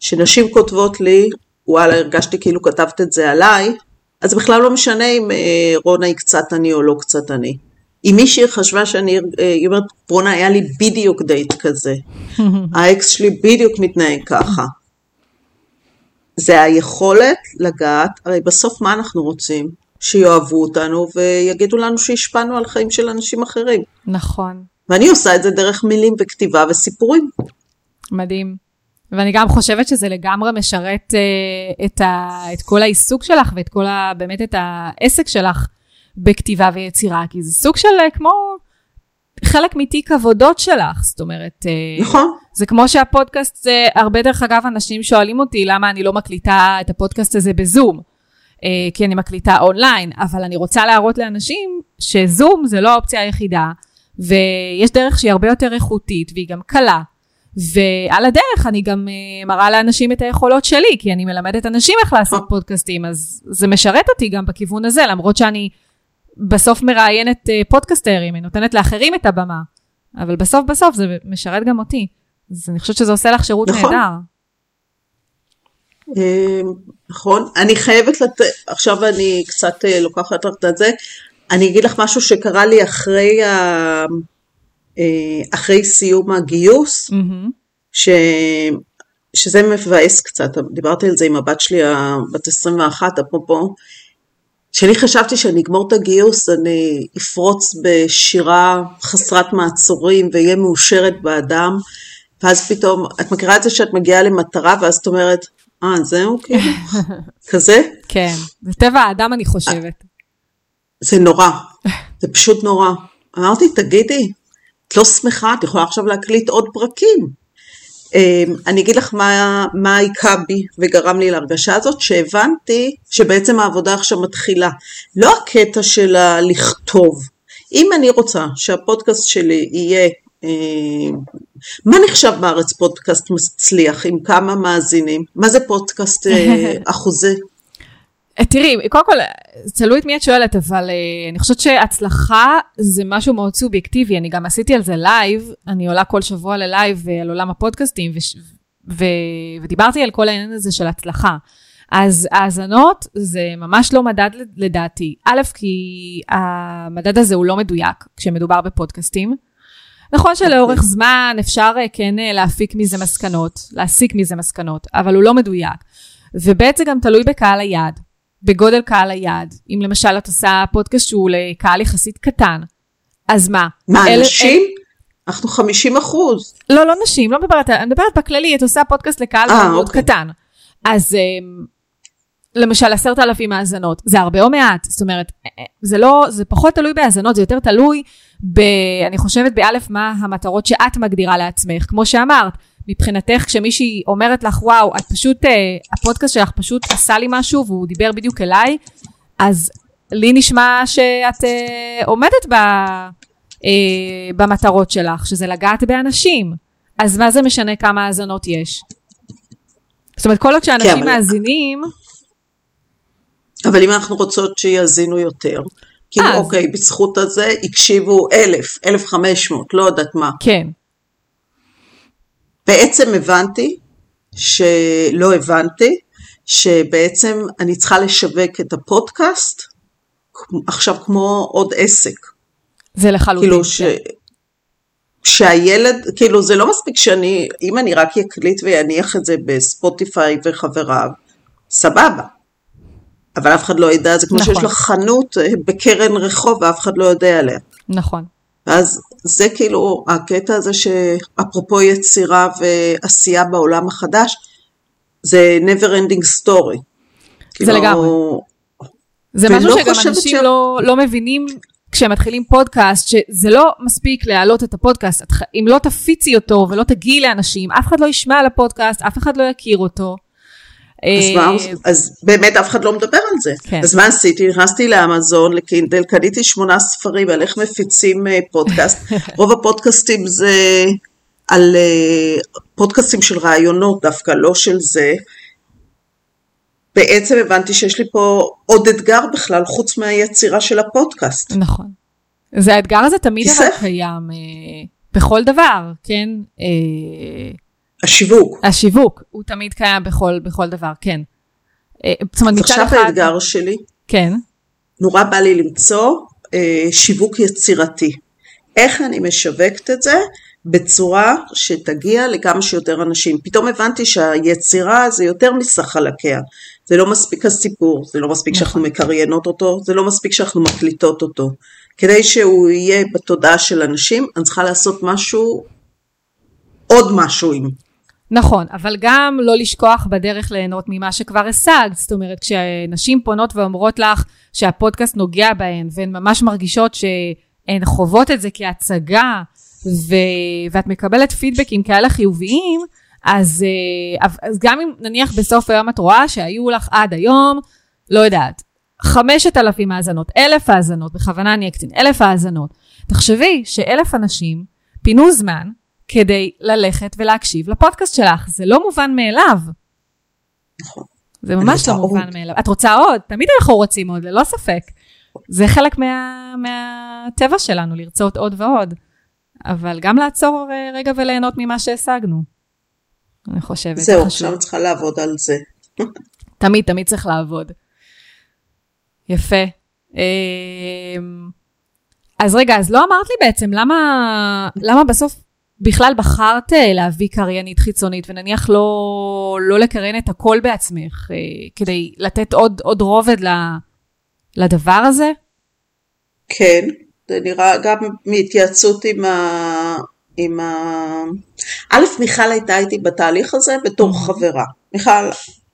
כשנשים כותבות לי, וואלה, הרגשתי כאילו כתבת את זה עליי, אז בכלל לא משנה אם אה, רונה היא קצת אני או לא קצת אני. אם מישהי חשבה שאני, אה, היא אומרת, רונה, היה לי בדיוק דייט כזה. האקס שלי בדיוק מתנהג ככה. זה היכולת לגעת, הרי בסוף מה אנחנו רוצים? שיאהבו אותנו ויגידו לנו שהשפענו על חיים של אנשים אחרים. נכון. ואני עושה את זה דרך מילים וכתיבה וסיפורים. מדהים. ואני גם חושבת שזה לגמרי משרת אה, את, ה, את כל העיסוק שלך ואת כל ה... באמת את העסק שלך בכתיבה ויצירה, כי זה סוג של אה, כמו חלק מתיק עבודות שלך, זאת אומרת... אה, נכון. זה כמו שהפודקאסט, זה הרבה דרך אגב אנשים שואלים אותי למה אני לא מקליטה את הפודקאסט הזה בזום. אה, כי אני מקליטה אונליין, אבל אני רוצה להראות לאנשים שזום זה לא האופציה היחידה, ויש דרך שהיא הרבה יותר איכותית והיא גם קלה. ועל הדרך אני גם uh, מראה לאנשים את היכולות שלי, כי אני מלמדת אנשים איך לעשות פודקאסטים, אז זה משרת אותי גם בכיוון הזה, למרות שאני בסוף מראיינת uh, פודקסטרים, אני נותנת לאחרים את הבמה, אבל בסוף בסוף זה משרת גם אותי. אז אני חושבת שזה עושה לך שירות נכון. נהדר. אה, נכון. אני חייבת לתת, עכשיו אני קצת אה, לוקחת את זה, אני אגיד לך משהו שקרה לי אחרי, ה... אה, אחרי סיום הגיוס, מהמם. ש... שזה מבאס קצת, דיברתי על זה עם הבת שלי, בת 21, אפרופו, כשאני חשבתי שאני אגמור את הגיוס, אני אפרוץ בשירה חסרת מעצורים ואהיה מאושרת באדם, ואז פתאום, את מכירה את זה שאת מגיעה למטרה, ואז את אומרת, אה, זהו, כאילו, כזה? כן, זה טבע האדם אני חושבת. זה נורא, זה פשוט נורא. אמרתי, תגידי, את לא שמחה, את יכולה עכשיו להקליט עוד פרקים. אמ, אני אגיד לך מה, מה היכה בי וגרם לי להרגשה הזאת, שהבנתי שבעצם העבודה עכשיו מתחילה. לא הקטע של הלכתוב. אם אני רוצה שהפודקאסט שלי יהיה, אה, מה נחשב בארץ פודקאסט מצליח, עם כמה מאזינים? מה זה פודקאסט אה, אחוזי? אה, תראי, קודם כל, תלוי את מי את שואלת, אבל uh, אני חושבת שהצלחה זה משהו מאוד סובייקטיבי. אני גם עשיתי על זה לייב, אני עולה כל שבוע ללייב uh, על עולם הפודקאסטים, ודיברתי על כל העניין הזה של הצלחה. אז האזנות זה ממש לא מדד לדעתי. א', כי המדד הזה הוא לא מדויק כשמדובר בפודקאסטים. נכון שלאורך זמן אפשר כן להפיק מזה מסקנות, להסיק מזה מסקנות, אבל הוא לא מדויק. וב' זה גם תלוי בקהל היעד. בגודל קהל היעד. אם למשל את עושה פודקאסט שהוא לקהל יחסית קטן, אז מה? מה, אל- נשים? אנחנו 50 אחוז. אל- לא, לא נשים, לא מדברת, אני מדברת בכללי, את עושה פודקאסט לקהל אה, מאוד אוקיי. קטן. אז אמ, למשל עשרת אלפים האזנות, זה הרבה או מעט, זאת אומרת, אה, אה, זה לא, זה פחות תלוי בהאזנות, זה יותר תלוי ב... אני חושבת באלף, מה המטרות שאת מגדירה לעצמך. כמו שאמרת, מבחינתך כשמישהי אומרת לך, וואו, את פשוט, אה, הפודקאסט שלך פשוט עשה לי משהו והוא דיבר בדיוק אליי, אז לי נשמע שאת אה, עומדת ב, אה, במטרות שלך, שזה לגעת באנשים. אז מה זה משנה כמה האזנות יש? זאת אומרת, כל עוד שאנשים אבל- מאזינים, אבל אם אנחנו רוצות שיאזינו יותר, כאילו אז- אוקיי, בזכות הזה הקשיבו אלף, אלף חמש מאות, לא יודעת מה. כן, בעצם הבנתי, שלא הבנתי, שבעצם אני צריכה לשווק את הפודקאסט עכשיו כמו עוד עסק. זה לחלוטין. כאילו ש... כן. שהילד, כאילו זה לא מספיק שאני, אם אני רק אקליט ואניח את זה בספוטיפיי וחבריו, סבבה. אבל אף אחד לא ידע, זה כמו נכון. שיש לך חנות אה, בקרן רחוב ואף אחד לא יודע עליה. נכון. ואז זה כאילו הקטע הזה שאפרופו יצירה ועשייה בעולם החדש, זה never ending story. זה לגמרי. זה משהו שגם אנשים ש... לא, לא מבינים כשהם מתחילים פודקאסט, שזה לא מספיק להעלות את הפודקאסט, אם לא תפיצי אותו ולא תגיעי לאנשים, אף אחד לא ישמע על הפודקאסט, אף אחד לא יכיר אותו. אז, מה, אה, אז באמת אף אחד לא מדבר על זה. כן. אז מה עשיתי? נכנסתי לאמזון, לקינדל, קניתי שמונה ספרים על איך מפיצים אה, פודקאסט. רוב הפודקאסטים זה על אה, פודקאסטים של רעיונות דווקא, לא של זה. בעצם הבנתי שיש לי פה עוד אתגר בכלל, חוץ מהיצירה של הפודקאסט. נכון. זה האתגר הזה תמיד אבל קיים אה, בכל דבר, כן? אה, השיווק. השיווק, הוא תמיד קיים בכל, בכל דבר, כן. אה, זאת אומרת, מצד אחד... עכשיו האתגר שלי, כן. נורא בא לי למצוא אה, שיווק יצירתי. איך אני משווקת את זה בצורה שתגיע לכמה שיותר אנשים. פתאום הבנתי שהיצירה זה יותר מסך חלקיה. זה לא מספיק הסיפור, זה לא מספיק שאנחנו נכון. מקריינות אותו, זה לא מספיק שאנחנו מקליטות אותו. כדי שהוא יהיה בתודעה של אנשים, אני צריכה לעשות משהו, עוד משהו עם. נכון, אבל גם לא לשכוח בדרך ליהנות ממה שכבר השגת. זאת אומרת, כשנשים פונות ואומרות לך שהפודקאסט נוגע בהן, והן ממש מרגישות שהן חוות את זה כהצגה, ו... ואת מקבלת פידבקים כאלה חיוביים, אז, אה, אז גם אם נניח בסוף היום את רואה שהיו לך עד היום, לא יודעת, חמשת אלפים האזנות, אלף האזנות, בכוונה אני אקצין, אלף האזנות. תחשבי שאלף אנשים פינו זמן כדי ללכת ולהקשיב לפודקאסט שלך, זה לא מובן מאליו. נכון. זה ממש לא מובן מאליו. את רוצה עוד? תמיד אנחנו רוצים עוד, ללא ספק. זה חלק מה, מהטבע שלנו, לרצות עוד ועוד. אבל גם לעצור אה, רגע וליהנות ממה שהשגנו. אני חושבת. זהו, עכשיו צריכה לעבוד על זה. תמיד, תמיד צריך לעבוד. יפה. אמ, אז רגע, אז לא אמרת לי בעצם, למה, למה בסוף בכלל בחרת אה, להביא קריינית חיצונית, ונניח לא, לא לקריין את הכל בעצמך, אה, כדי לתת עוד, עוד רובד לדבר הזה? כן, זה נראה גם מהתייעצות עם ה... עם ה... א', מיכל הייתה איתי בתהליך הזה בתור mm-hmm. חברה. מיכל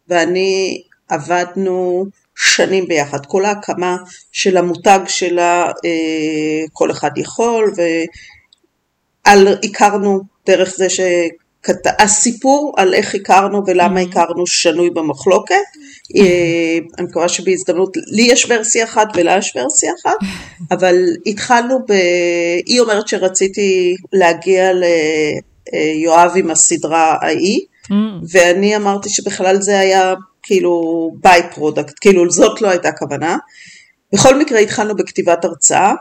ואני עבדנו שנים ביחד. כל ההקמה של המותג שלה, אה, כל אחד יכול, והכרנו דרך זה ש... הסיפור על איך הכרנו ולמה mm-hmm. הכרנו שנוי במחלוקת. אה, אני מקווה שבהזדמנות, לי יש ורסיה אחת ולה יש ורסיה אחת, אבל התחלנו ב... היא אומרת שרציתי להגיע ליואב עם הסדרה ההיא, mm. ואני אמרתי שבכלל זה היה כאילו by-product, כאילו זאת לא הייתה כוונה. בכל מקרה התחלנו בכתיבת הרצאה, אה,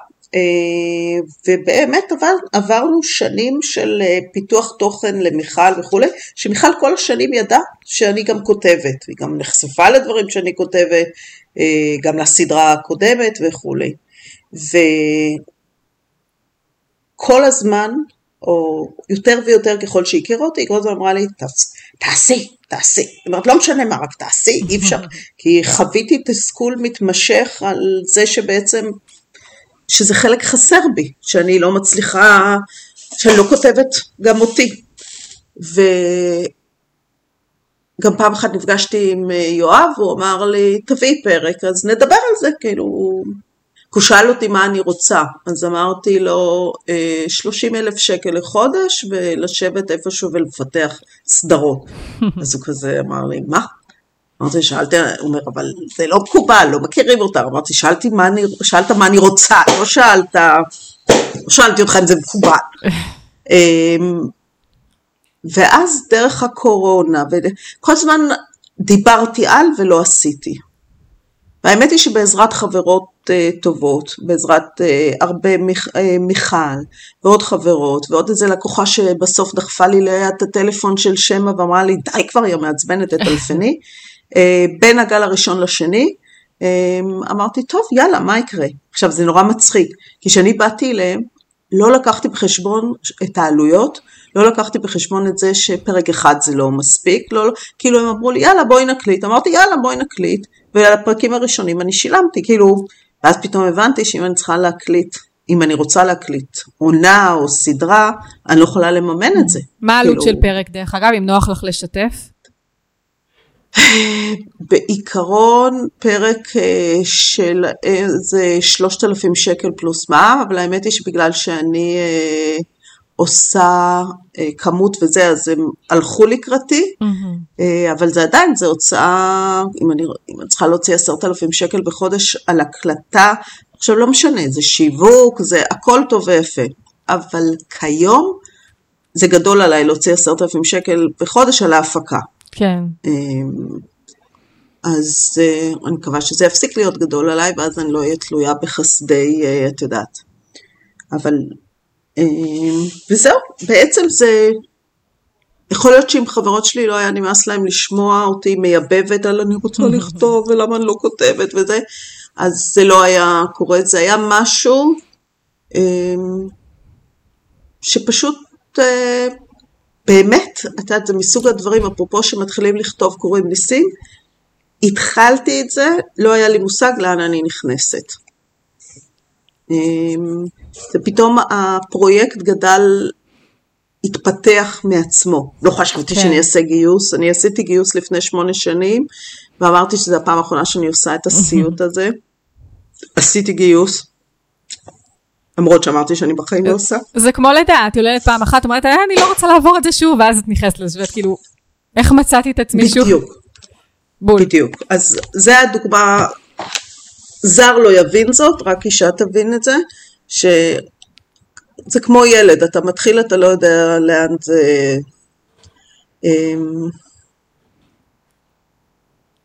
ובאמת עבר, עברנו שנים של אה, פיתוח תוכן למיכל וכולי, שמיכל כל השנים ידעה שאני גם כותבת, היא גם נחשפה לדברים שאני כותבת, אה, גם לסדרה הקודמת וכולי. וכל הזמן, או יותר ויותר ככל שהכירה אותי, היא כל הזמן אמרה לי, תעשי, תעשי. זאת אומרת, לא משנה מה, רק תעשי, אי אפשר. כי חוויתי תסכול מתמשך על זה שבעצם שזה חלק חסר בי, שאני לא מצליחה, שאני לא כותבת גם אותי. וגם פעם אחת נפגשתי עם אה, יואב, הוא אמר לי, תביאי פרק, אז נדבר על זה, כאילו, הוא שאל אותי מה אני רוצה, אז אמרתי לו, 30 אה, אלף שקל לחודש ולשבת איפשהו ולפתח סדרות. אז הוא כזה אמר לי, מה? אמרתי, שאלתי, הוא אומר, אבל זה לא מקובל, לא מכירים אותה. אמרתי, שאלתי מה אני, שאלת מה אני רוצה, לא שאלת, לא שאלתי אותך אם זה מקובל. אמ, ואז דרך הקורונה, וכל הזמן דיברתי על ולא עשיתי. והאמת היא שבעזרת חברות uh, טובות, בעזרת uh, הרבה מיכ, uh, מיכל ועוד חברות ועוד איזה לקוחה שבסוף דחפה לי ליד את הטלפון של שמע ואמרה לי די כבר היא מעצבנת תטלפני אה, בין הגל הראשון לשני, אה, אמרתי, טוב, יאללה, מה יקרה? עכשיו, זה נורא מצחיק, כי כשאני באתי אליהם, לא לקחתי בחשבון את העלויות, לא לקחתי בחשבון את זה שפרק אחד זה לא מספיק, לא, כאילו הם אמרו לי, יאללה, בואי נקליט. אמרתי, יאללה, בואי נקליט, ועל הפרקים הראשונים אני שילמתי, כאילו, ואז פתאום הבנתי שאם אני צריכה להקליט אם אני רוצה להקליט עונה או סדרה, אני לא יכולה לממן את זה. מה העלות כאילו... של פרק דרך אגב, אם נוח לך לשתף? בעיקרון פרק אה, של איזה 3,000 שקל פלוס מע"מ, אבל האמת היא שבגלל שאני אה, עושה אה, כמות וזה, אז הם הלכו לקראתי, mm-hmm. אבל זה עדיין, זה הוצאה, אם אני, אם אני צריכה להוציא 10,000 שקל בחודש על הקלטה, עכשיו לא משנה, זה שיווק, זה הכל טוב ויפה, אבל כיום זה גדול עליי להוציא 10,000 שקל בחודש על ההפקה. כן. אז אה, אני מקווה שזה יפסיק להיות גדול עליי, ואז אני לא אהיה תלויה בחסדי, אה, את יודעת. אבל, אמ, וזהו, בעצם זה, יכול להיות שאם חברות שלי לא היה נמאס להם לשמוע אותי מייבבת על אני רוצה לכתוב ולמה אני לא כותבת וזה, אז זה לא היה קורה, זה היה משהו אמ, שפשוט אה, באמת, את יודעת, זה מסוג הדברים, אפרופו שמתחילים לכתוב קוראים ניסים, התחלתי את זה, לא היה לי מושג לאן אני נכנסת. אמ, ופתאום הפרויקט גדל, התפתח מעצמו. לא חשבתי כן. שאני אעשה גיוס, אני עשיתי גיוס לפני שמונה שנים, ואמרתי שזו הפעם האחרונה שאני עושה את הסיוט הזה. עשיתי גיוס, למרות שאמרתי שאני בחיים לא עושה. זה כמו לידה, את יולדת פעם אחת, אומרת, אה, אני לא רוצה לעבור את זה שוב, ואז את נכנסת לזה, ואת כאילו, איך מצאתי את עצמי שוב? בדיוק. בול. בדיוק. אז זה הדוגמה, זר לא יבין זאת, רק אישה תבין את זה, שזה כמו ילד, אתה מתחיל, אתה לא יודע לאן זה... אמ,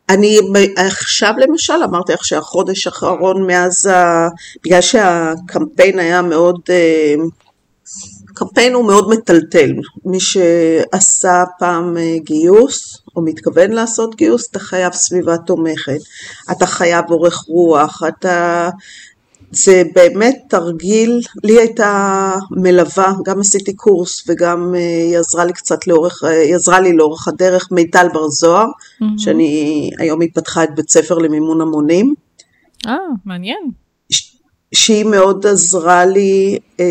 אני עכשיו למשל אמרתי לך שהחודש האחרון מאז, ה... בגלל שהקמפיין היה מאוד, אה, הקמפיין הוא מאוד מטלטל, מי שעשה פעם אה, גיוס או מתכוון לעשות גיוס, אתה חייב סביבה תומכת, אתה חייב אורך רוח, אתה זה באמת תרגיל, לי הייתה מלווה, גם עשיתי קורס וגם אה, היא עזרה לי קצת לאורך, אה, היא עזרה לי לאורך הדרך, מיטל בר זוהר, mm-hmm. שאני, היום היא פתחה את בית ספר למימון המונים. אה, מעניין. שהיא מאוד עזרה לי, אה,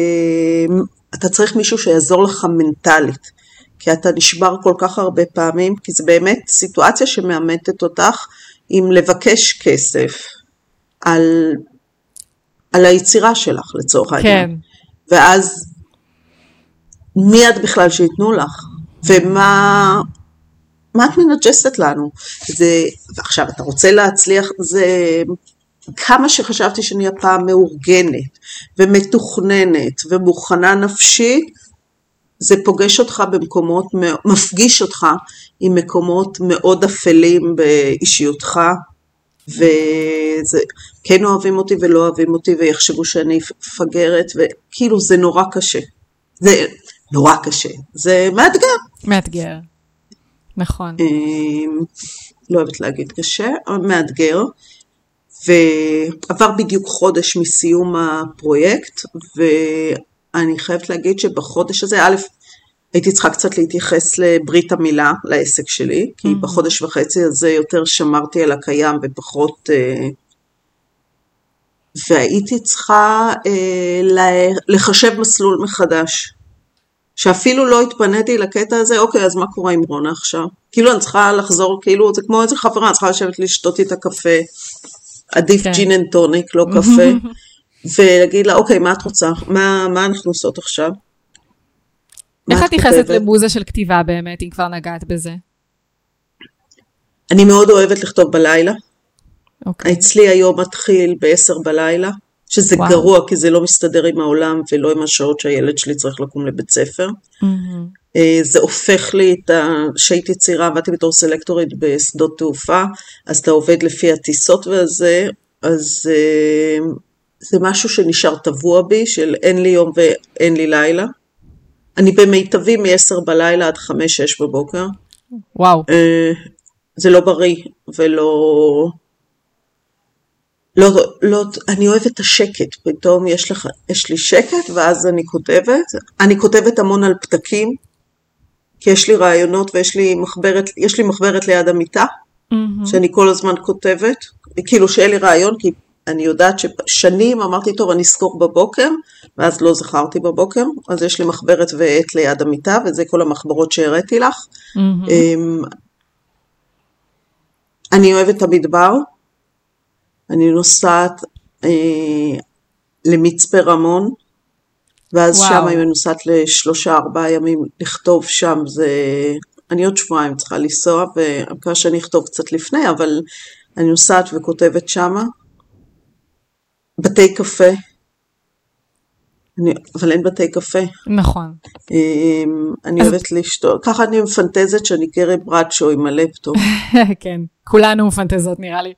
אתה צריך מישהו שיעזור לך מנטלית, כי אתה נשבר כל כך הרבה פעמים, כי זה באמת סיטואציה שמאמתת אותך עם לבקש כסף על על היצירה שלך לצורך העניין. כן. ואז מי את בכלל שייתנו לך? ומה מה את מנג'סת לנו? זה, ועכשיו אתה רוצה להצליח, זה כמה שחשבתי שאני הפעם מאורגנת ומתוכננת ומוכנה נפשית, זה פוגש אותך במקומות, מפגיש אותך עם מקומות מאוד אפלים באישיותך, וכן אוהבים אותי ולא אוהבים אותי ויחשבו שאני מפגרת, וכאילו זה נורא קשה. זה נורא קשה, זה מאתגר. מאתגר, נכון. אמ, לא אוהבת להגיד קשה, מאתגר. ועבר בדיוק חודש מסיום הפרויקט, ואני חייבת להגיד שבחודש הזה, א', הייתי צריכה קצת להתייחס לברית המילה, לעסק שלי, כי mm-hmm. בחודש וחצי הזה יותר שמרתי על הקיים ופחות... אה, והייתי צריכה אה, לחשב מסלול מחדש. שאפילו לא התפניתי לקטע הזה, אוקיי, אז מה קורה עם רונה עכשיו? כאילו אני צריכה לחזור, כאילו זה כמו איזה חברה, אני צריכה לשבת לשתות איתה קפה, עדיף כן. gin and tonic, לא קפה, ולהגיד לה, אוקיי, מה את רוצה? מה, מה אנחנו עושות עכשיו? איך את נכנסת למוזה של כתיבה באמת, אם כבר נגעת בזה? אני מאוד אוהבת לכתוב בלילה. Okay. אוקיי. אצלי היום מתחיל ב-10 בלילה, שזה וואו. גרוע כי זה לא מסתדר עם העולם ולא עם השעות שהילד שלי צריך לקום לבית ספר. Mm-hmm. זה הופך לי את ה... כשהייתי צעירה עבדתי בתור סלקטורית בשדות תעופה, אז אתה עובד לפי הטיסות וזה, אז אה, זה משהו שנשאר טבוע בי, של אין לי יום ואין לי לילה. אני במיטבי מ-10 בלילה עד 5-6 בבוקר. וואו. אה, זה לא בריא ולא... לא, לא, אני אוהבת את השקט, פתאום יש, לך, יש לי שקט ואז אני כותבת. אני כותבת המון על פתקים, כי יש לי רעיונות ויש לי מחברת, יש לי מחברת ליד המיטה, mm-hmm. שאני כל הזמן כותבת, כאילו שאין לי רעיון, כי אני יודעת ששנים אמרתי, טוב, אני אזכור בבוקר, ואז לא זכרתי בבוקר, אז יש לי מחברת ועט ליד המיטה, וזה כל המחברות שהראיתי לך. Mm-hmm. אני אוהבת את המדבר, אני נוסעת אה, למצפה רמון, ואז וואו. שם אני נוסעת לשלושה ארבעה ימים לכתוב שם, זה... אני עוד שבועיים צריכה לנסוע, ואני מקווה שאני אכתוב קצת לפני, אבל אני נוסעת וכותבת שמה. בתי קפה, אני, אבל אין בתי קפה. נכון. אמ, אני אז- אוהבת לשתות, ככה אני מפנטזת שאני קרי ברדשו עם הלפטופ. כן, כולנו מפנטזות נראה לי.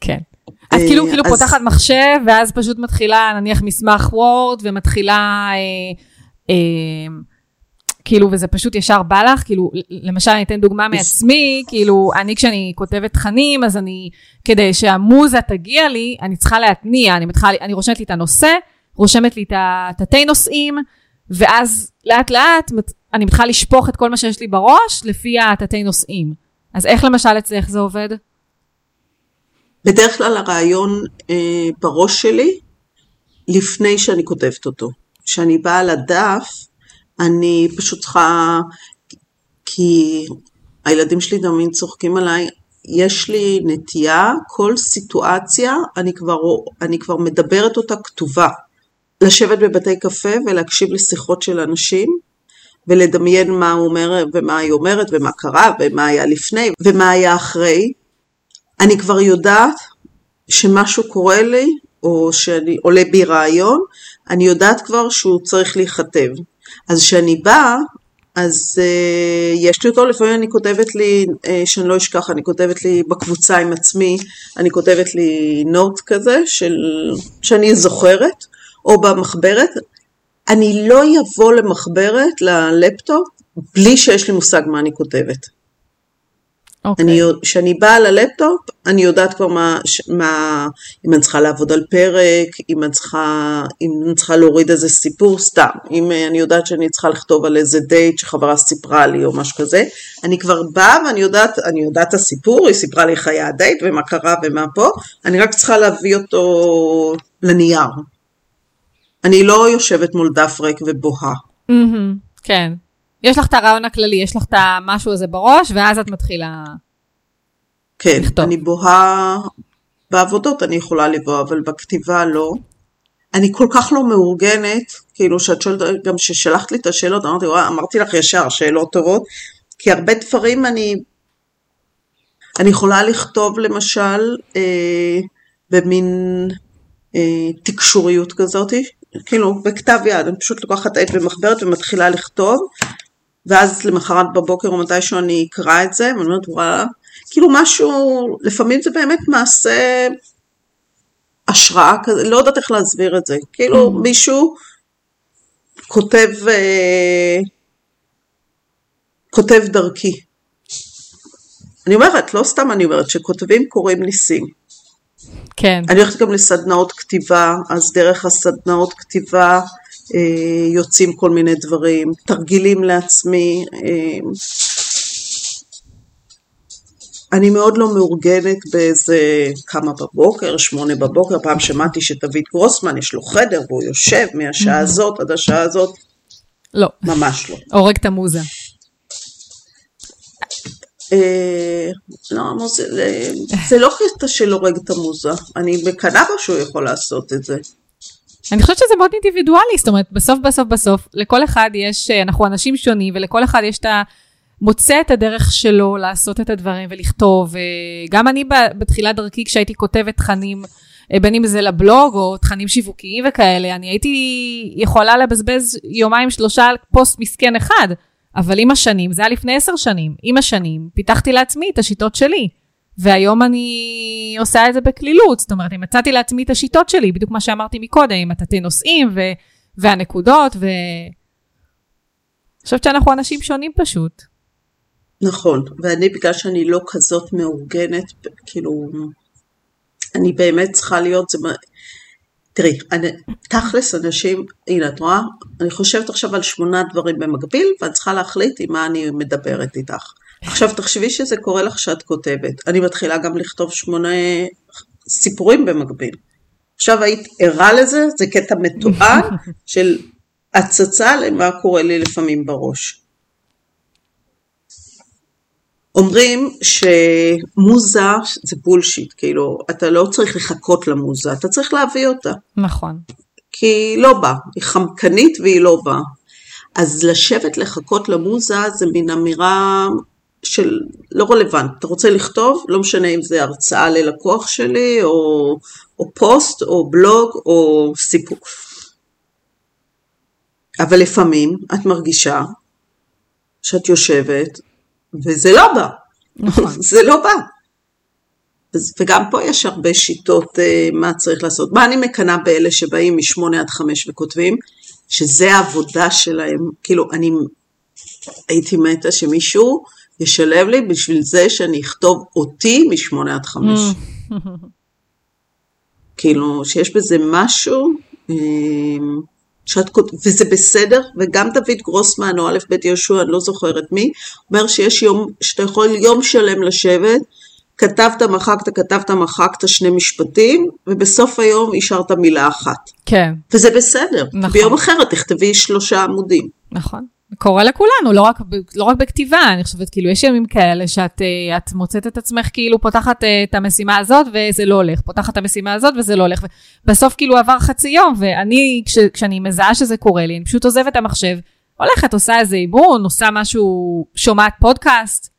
כן. את אה, כאילו כאילו אז- פותחת מחשב, ואז פשוט מתחילה נניח מסמך וורד, ומתחילה, אה, אה, כאילו, וזה פשוט ישר בא לך, כאילו, למשל אני אתן דוגמה מעצמי, כאילו, אני כשאני כותבת תכנים, אז אני, כדי שהמוזה תגיע לי, אני צריכה להתניע, אני, מתחילה, אני רושמת לי את הנושא, רושמת לי את התתי נושאים, ואז לאט לאט אני מתחילה לשפוך את כל מה שיש לי בראש לפי התתי נושאים. אז איך למשל אצלך זה עובד? בדרך כלל הרעיון אה, בראש שלי לפני שאני כותבת אותו. כשאני באה לדף, אני פשוט צריכה, כי הילדים שלי תמיד צוחקים עליי, יש לי נטייה, כל סיטואציה, אני כבר, אני כבר מדברת אותה כתובה. לשבת בבתי קפה ולהקשיב לשיחות של אנשים, ולדמיין מה הוא אומר ומה היא אומרת ומה קרה ומה היה לפני ומה היה אחרי. אני כבר יודעת שמשהו קורה לי, או שאני עולה בי רעיון, אני יודעת כבר שהוא צריך להיכתב. אז כשאני באה, אז uh, יש לי אותו, לפעמים אני כותבת לי, uh, שאני לא אשכח, אני כותבת לי בקבוצה עם עצמי, אני כותבת לי note כזה, של, שאני זוכרת, או במחברת. אני לא אבוא למחברת, ללפטופ, בלי שיש לי מושג מה אני כותבת. אוקיי. אני, כשאני באה ללפטופ, אני יודעת כבר מה, מה, אם אני צריכה לעבוד על פרק, אם אני צריכה, אם אני צריכה להוריד איזה סיפור, סתם. אם אה, אני יודעת שאני צריכה לכתוב על איזה דייט שחברה סיפרה לי או משהו כזה, אני כבר באה ואני יודעת, אני יודעת את הסיפור, היא סיפרה לי איך היה הדייט ומה קרה ומה פה, אני רק צריכה להביא אותו לנייר. אני לא יושבת מול דף ריק ובוהה. מהמם, כן. יש לך את הרעיון הכללי, יש לך את המשהו הזה בראש, ואז את מתחילה... כן, לכתוב. אני בוהה, בעבודות אני יכולה לבוא, אבל בכתיבה לא. אני כל כך לא מאורגנת, כאילו שאת שואלת, גם כששלחת לי את השאלות, אמרתי, וואי, אמרתי לך ישר, שאלות טובות, כי הרבה דברים אני, אני יכולה לכתוב למשל אה, במין אה, תקשוריות כזאת, כאילו בכתב יד, אני פשוט לוקחת עט ומחברת ומתחילה לכתוב, ואז למחרת בבוקר או מתישהו אני אקרא את זה, ואני אומרת, וואלה, כאילו משהו, לפעמים זה באמת מעשה השראה כזה, לא יודעת איך להסביר את זה, כאילו מישהו כותב, אה, כותב דרכי. אני אומרת, לא סתם אני אומרת, שכותבים קוראים ניסים. כן. אני הולכת גם לסדנאות כתיבה, אז דרך הסדנאות כתיבה יוצאים כל מיני דברים, תרגילים לעצמי. אה, אני מאוד לא מאורגנת באיזה כמה בבוקר, שמונה בבוקר, פעם שמעתי שדוד גרוסמן יש לו חדר והוא יושב מהשעה הזאת עד השעה הזאת, לא, ממש לא. הורג את המוזה. אה, לא, זה לא קטע של הורג את המוזה, אני מקנאה בו שהוא יכול לעשות את זה. אני חושבת שזה מאוד אינדיבידואלי, זאת אומרת, בסוף בסוף בסוף, לכל אחד יש, אה, אנחנו אנשים שונים, ולכל אחד יש את ה... מוצא את הדרך שלו לעשות את הדברים ולכתוב. אה, גם אני בתחילת דרכי, כשהייתי כותבת תכנים, אה, בין אם זה לבלוג או תכנים שיווקיים וכאלה, אני הייתי יכולה לבזבז יומיים שלושה על פוסט מסכן אחד, אבל עם השנים, זה היה לפני עשר שנים, עם השנים פיתחתי לעצמי את השיטות שלי. והיום אני עושה את זה בקלילות, זאת אומרת, אני מצאתי לעצמי את השיטות שלי, בדיוק מה שאמרתי מקודם, עם התתי נושאים ו- והנקודות, ו... אני חושבת שאנחנו אנשים שונים פשוט. נכון, ואני בגלל שאני לא כזאת מאורגנת, כאילו, אני באמת צריכה להיות, זה, תראי, אני, תכלס אנשים, הנה את רואה, אני חושבת עכשיו על שמונה דברים במקביל, ואני צריכה להחליט עם מה אני מדברת איתך. עכשיו תחשבי שזה קורה לך שאת כותבת, אני מתחילה גם לכתוב שמונה סיפורים במקביל. עכשיו היית ערה לזה, זה קטע מתועד של הצצה למה קורה לי לפעמים בראש. אומרים שמוזה זה בולשיט, כאילו, אתה לא צריך לחכות למוזה, אתה צריך להביא אותה. נכון. כי היא לא באה, היא חמקנית והיא לא באה. אז לשבת לחכות למוזה זה מין אמירה של לא רלוונט. אתה רוצה לכתוב, לא משנה אם זה הרצאה ללקוח שלי, או, או פוסט, או בלוג, או סיפור. אבל לפעמים את מרגישה שאת יושבת וזה לא בא. נכון. זה לא בא. וגם פה יש הרבה שיטות uh, מה צריך לעשות. מה אני מקנאה באלה שבאים משמונה עד חמש וכותבים, שזה העבודה שלהם. כאילו, אני הייתי מתה שמישהו ישלב לי בשביל זה שאני אכתוב אותי משמונה עד חמש. כאילו, שיש בזה משהו, אה, שאת, וזה בסדר, וגם דוד גרוסמן או א' ב' יהושע, אני לא זוכרת מי, אומר שיש יום, שאתה יכול יום שלם לשבת, כתבת, מחקת, כתבת, מחקת שני משפטים, ובסוף היום השארת מילה אחת. כן. וזה בסדר. נכון. ביום אחר תכתבי שלושה עמודים. נכון. קורה לכולנו, לא רק, לא רק בכתיבה, אני חושבת, כאילו, יש ימים כאלה שאת אה, את מוצאת את עצמך כאילו פותחת אה, את המשימה הזאת וזה לא הולך, פותחת את המשימה הזאת וזה לא הולך, ובסוף כאילו עבר חצי יום, ואני, כש, כשאני מזהה שזה קורה לי, אני פשוט עוזבת את המחשב, הולכת, עושה איזה אימון, עושה משהו, שומעת פודקאסט,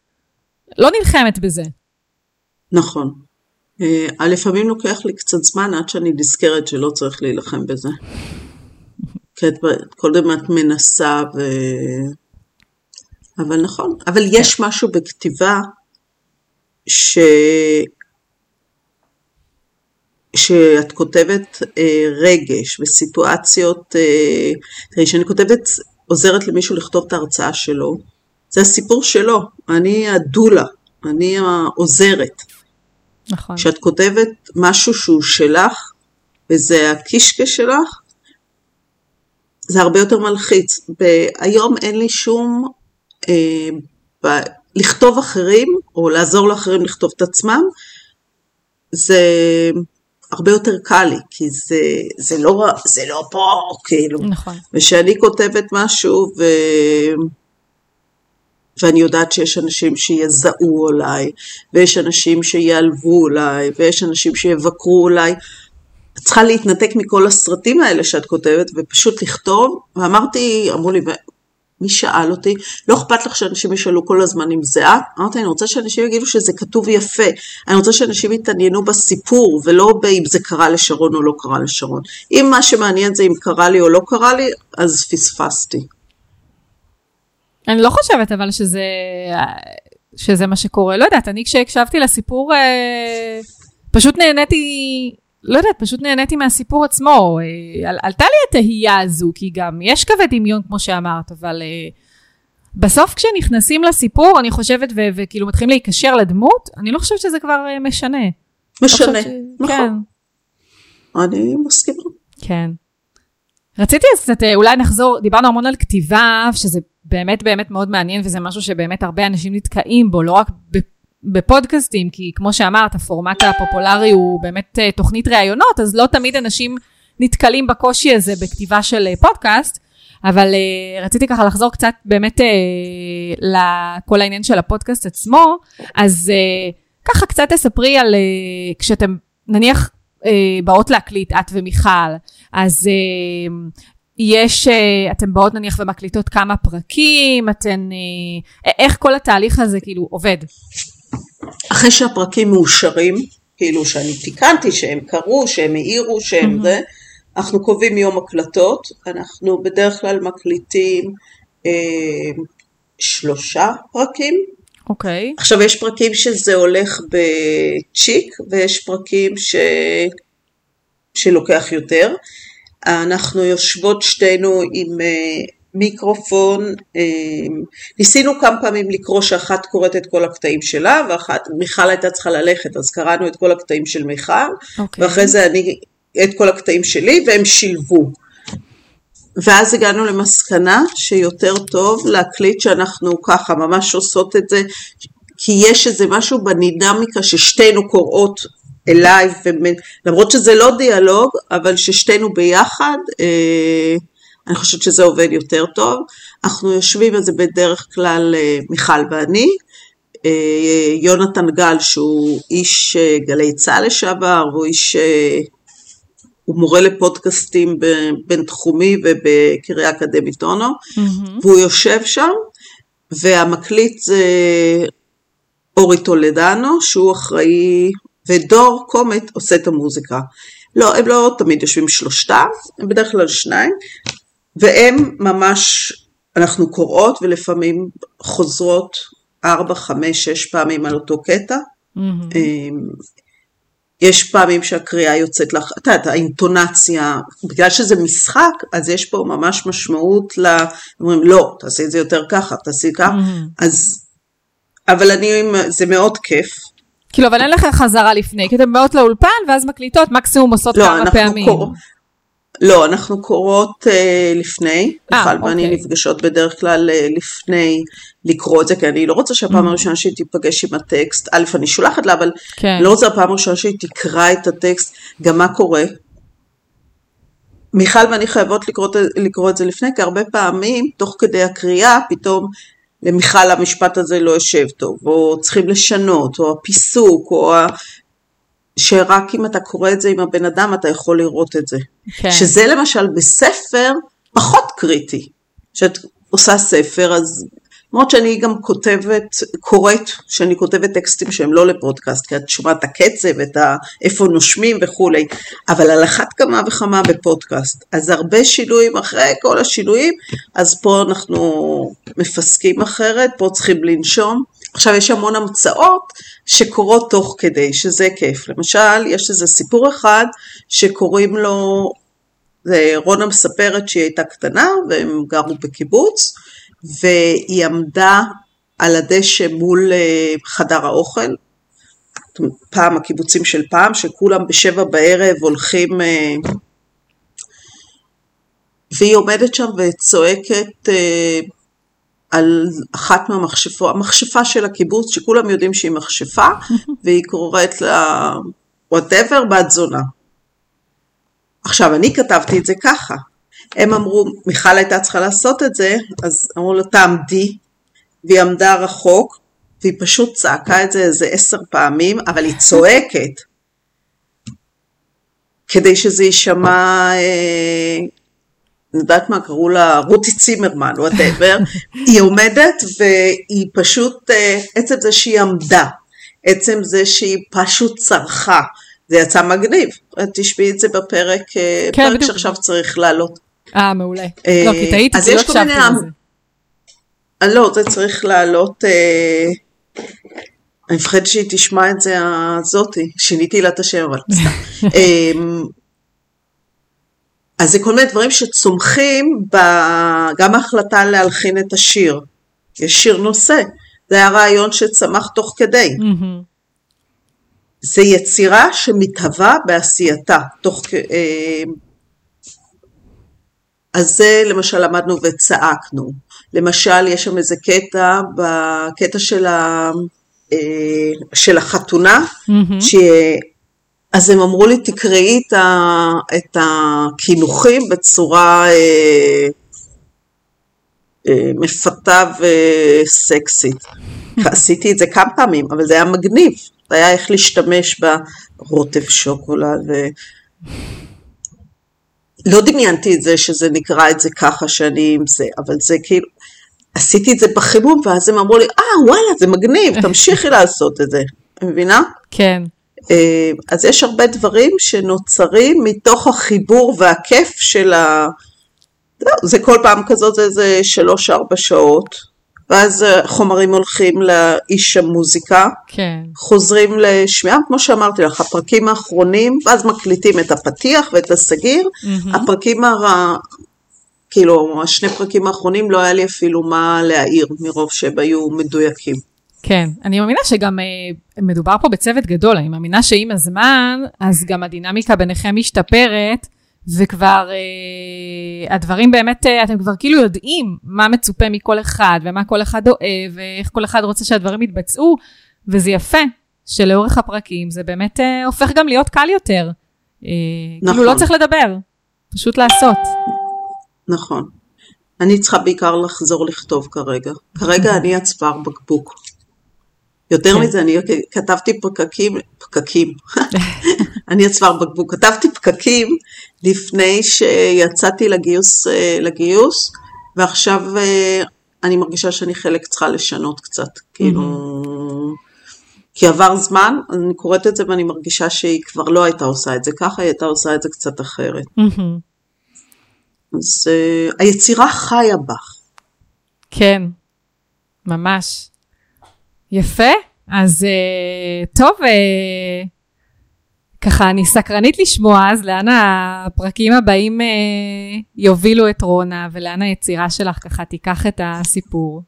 לא נלחמת בזה. נכון. אה, לפעמים לוקח לי קצת זמן עד שאני נזכרת שלא צריך להילחם בזה. כי את הזמן את מנסה ו... אבל נכון, אבל יש משהו בכתיבה ש... שאת כותבת אה, רגש וסיטואציות, אה, תראי, כשאני כותבת, עוזרת למישהו לכתוב את ההרצאה שלו, זה הסיפור שלו, אני הדולה, אני העוזרת. נכון. כשאת כותבת משהו שהוא שלך, וזה הקישקע שלך, זה הרבה יותר מלחיץ. היום אין לי שום... אה, ב, לכתוב אחרים, או לעזור לאחרים לכתוב את עצמם, זה הרבה יותר קל לי, כי זה, זה, לא, זה לא פה, כאילו. נכון. וכשאני כותבת משהו, ו... ואני יודעת שיש אנשים שיזעו אולי, ויש אנשים שיעלבו אולי, ויש אנשים שיבקרו אולי, את צריכה להתנתק מכל הסרטים האלה שאת כותבת ופשוט לכתוב, ואמרתי, אמרו לי, מי שאל אותי, לא אכפת לך שאנשים ישאלו כל הזמן אם זה את? אמרתי, אני רוצה שאנשים יגידו שזה כתוב יפה, אני רוצה שאנשים יתעניינו בסיפור, ולא באם זה קרה לשרון או לא קרה לשרון. אם מה שמעניין זה אם קרה לי או לא קרה לי, אז פספסתי. אני לא חושבת אבל שזה, שזה מה שקורה, לא יודעת, אני כשהקשבתי לסיפור, אה, פשוט נהניתי לא יודעת, פשוט נהניתי מהסיפור עצמו. אה, על, עלתה לי התהייה הזו, כי גם יש קווי דמיון, כמו שאמרת, אבל uh, בסוף כשנכנסים לסיפור, אני חושבת, ו- וכאילו מתחילים להיקשר לדמות, אני לא חושבת שזה כבר uh, משנה. משנה, לא ש... נכון. כן. אני מסכימה. כן. רציתי אז קצת, אולי נחזור, דיברנו המון על כתיבה, שזה באמת באמת מאוד מעניין, וזה משהו שבאמת הרבה אנשים נתקעים בו, לא רק בפודקאסטים, כי כמו שאמרת, הפורמט הפופולרי הוא באמת uh, תוכנית ראיונות, אז לא תמיד אנשים נתקלים בקושי הזה בכתיבה של uh, פודקאסט, אבל uh, רציתי ככה לחזור קצת באמת לכל העניין של הפודקאסט עצמו, אז ככה קצת תספרי על כשאתם נניח באות להקליט, את ומיכל, אז יש, אתן באות נניח ומקליטות כמה פרקים, אתן, איך כל התהליך הזה כאילו עובד? אחרי שהפרקים מאושרים, כאילו שאני תיקנתי, שהם קרו, שהם העירו, שהם mm-hmm. זה, אנחנו קובעים יום הקלטות, אנחנו בדרך כלל מקליטים אה, שלושה פרקים. אוקיי. Okay. עכשיו יש פרקים שזה הולך בצ'יק ויש פרקים ש... שלוקח יותר. אנחנו יושבות שתינו עם אה, מיקרופון, אמ, ניסינו כמה פעמים לקרוא שאחת קוראת את כל הקטעים שלה ואחת, מיכל הייתה צריכה ללכת אז קראנו את כל הקטעים של מיכל okay. אוקיי. ואחרי זה אני את כל הקטעים שלי והם שילבו ואז הגענו למסקנה שיותר טוב להקליט שאנחנו ככה ממש עושות את זה כי יש איזה משהו בדינמיקה ששתינו קוראות אליי למרות שזה לא דיאלוג אבל ששתינו ביחד אה, אני חושבת שזה עובד יותר טוב. אנחנו יושבים על זה בדרך כלל אה, מיכל ואני, יונתן גל, שהוא איש גלי צה"ל לשעבר, והוא איש, הוא מורה לפודקאסטים בבינתחומי ובקריה אקדמית אונו, mm-hmm. והוא יושב שם, והמקליט זה אורי טולדנו, שהוא אחראי, ודור קומט עושה את המוזיקה. לא, הם לא תמיד יושבים שלושתם, הם בדרך כלל שניים, והם ממש, אנחנו קוראות ולפעמים חוזרות ארבע, חמש, שש פעמים על אותו קטע. Mm-hmm. יש פעמים שהקריאה יוצאת לך, את יודעת, האינטונציה, בגלל שזה משחק, אז יש פה ממש משמעות ל... אומרים, לא, תעשי את זה יותר ככה, תעשי ככה, mm-hmm. אז... אבל אני, זה מאוד כיף. כאילו, אבל אין לך חזרה לפני, כי אתן באות לאולפן, ואז מקליטות, מקסימום עושות לא, כמה פעמים. קור... לא, אנחנו קוראות uh, לפני, אה, ואני אוקיי. נפגשות בדרך כלל uh, לפני לקרוא את זה, כי אני לא רוצה שהפעם mm. הראשונה שהיא תיפגש עם הטקסט, א', אני שולחת לה, אבל כן. לא רוצה הפעם הראשונה שהיא תקרא את הטקסט, גם מה קורה. מיכל ואני חייבות לקרוא, לקרוא את זה לפני, כי הרבה פעמים, תוך כדי הקריאה, פתאום למיכל המשפט הזה לא יושב טוב, או צריכים לשנות, או הפיסוק, או ה... שרק אם אתה קורא את זה עם הבן אדם אתה יכול לראות את זה. כן. שזה למשל בספר פחות קריטי. כשאת עושה ספר אז למרות שאני גם כותבת, קוראת, שאני כותבת טקסטים שהם לא לפודקאסט, כי את שומעת את הקצב, את ה, איפה נושמים וכולי, אבל על אחת כמה וכמה בפודקאסט. אז הרבה שינויים אחרי כל השינויים, אז פה אנחנו מפסקים אחרת, פה צריכים לנשום. עכשיו יש המון המצאות שקורות תוך כדי, שזה כיף. למשל, יש איזה סיפור אחד שקוראים לו, רונה מספרת שהיא הייתה קטנה והם גרו בקיבוץ, והיא עמדה על הדשא מול אה, חדר האוכל, פעם הקיבוצים של פעם, שכולם בשבע בערב הולכים, אה, והיא עומדת שם וצועקת אה, על אחת מהמכשפות, המכשפה של הקיבוץ, שכולם יודעים שהיא מכשפה, והיא קוראת לה whatever בת זונה. עכשיו, אני כתבתי את זה ככה. הם אמרו, מיכל הייתה צריכה לעשות את זה, אז אמרו לה, תעמדי, והיא עמדה רחוק, והיא פשוט צעקה את זה איזה עשר פעמים, אבל היא צועקת, כדי שזה יישמע, אה, אני יודעת מה קראו לה, רותי צימרמן, whatever, היא עומדת והיא פשוט, אה, עצם זה שהיא עמדה, עצם זה שהיא פשוט צרחה, זה יצא מגניב, תשמעי את זה בפרק, אה, כן, פרק שעכשיו צריך לעלות. אה, מעולה. אה, לא, כי טעיתי, כי לא הקשבתי לזה. לא, זה צריך לעלות... אני מפחדת שהיא תשמע את זה הזאתי, שיניתי לה את השם, אבל סתם. אז זה כל מיני דברים שצומחים גם ההחלטה להלחין את השיר. יש שיר נושא, זה היה רעיון שצמח תוך כדי. זה יצירה שמתהווה בעשייתה, תוך, אז זה למשל למדנו וצעקנו. למשל, יש שם איזה קטע, בקטע של, ה, אה, של החתונה, mm-hmm. אז הם אמרו לי, תקראי את, ה, את הקינוחים בצורה אה, אה, מפתה וסקסית. עשיתי את זה כמה פעמים, אבל זה היה מגניב. זה היה איך להשתמש ברוטב שוקולד ו... לא דמיינתי את זה שזה נקרא את זה ככה שאני עם זה, אבל זה כאילו, עשיתי את זה בחימום ואז הם אמרו לי, אה וואלה זה מגניב, תמשיכי לעשות את זה, מבינה? כן. אה, אז יש הרבה דברים שנוצרים מתוך החיבור והכיף של ה... זה כל פעם כזאת, זה איזה שלוש-ארבע שעות. ואז חומרים הולכים לאיש המוזיקה, כן. חוזרים לשמיעה, כמו שאמרתי לך, הפרקים האחרונים, ואז מקליטים את הפתיח ואת הסגיר, mm-hmm. הפרקים, הר... כאילו, השני פרקים האחרונים לא היה לי אפילו מה להעיר, מרוב שהם היו מדויקים. כן, אני מאמינה שגם אה, מדובר פה בצוות גדול, אני מאמינה שעם הזמן, אז גם הדינמיקה ביניכם משתפרת. וכבר אה, הדברים באמת, אה, אתם כבר כאילו יודעים מה מצופה מכל אחד, ומה כל אחד אוהב, ואיך כל אחד רוצה שהדברים יתבצעו, וזה יפה שלאורך הפרקים זה באמת אה, הופך גם להיות קל יותר. אה, נכון. כאילו לא צריך לדבר, פשוט לעשות. נכון. אני צריכה בעיקר לחזור לכתוב כרגע. כרגע אני הצוואר בקבוק. יותר כן. מזה, אני כתבתי פקקים, פקקים, אני הצוואר בקבוק, כתבתי פקקים לפני שיצאתי לגיוס, אה, לגיוס, ועכשיו אה, אני מרגישה שאני חלק צריכה לשנות קצת, כאילו, כי עבר זמן, אני קוראת את זה ואני מרגישה שהיא כבר לא הייתה עושה את זה ככה, היא הייתה עושה את זה קצת אחרת. אז אה, היצירה חיה בך. כן, ממש. יפה. אז אה, טוב, אה, ככה אני סקרנית לשמוע אז לאן הפרקים הבאים אה, יובילו את רונה ולאן היצירה שלך ככה תיקח את הסיפור.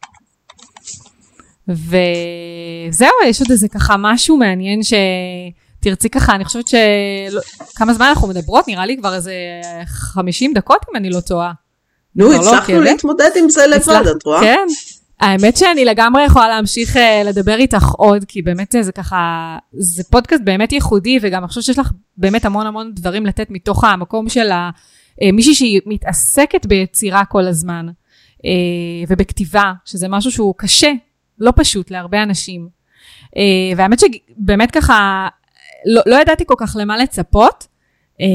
וזהו, יש עוד איזה ככה משהו מעניין שתרצי ככה, אני חושבת ש... לא- כמה זמן אנחנו מדברות? נראה לי כבר איזה 50 דקות אם אני לא טועה. נו, לא הצלחנו עוקבת. להתמודד עם זה לבד, את רואה? כן. האמת שאני לגמרי יכולה להמשיך אה, לדבר איתך עוד, כי באמת זה ככה, זה פודקאסט באמת ייחודי, וגם אני חושבת שיש לך באמת המון המון דברים לתת מתוך המקום של אה, מישהי שהיא מתעסקת ביצירה כל הזמן, אה, ובכתיבה, שזה משהו שהוא קשה, לא פשוט להרבה אנשים. אה, והאמת שבאמת ככה, לא, לא ידעתי כל כך למה לצפות. אה,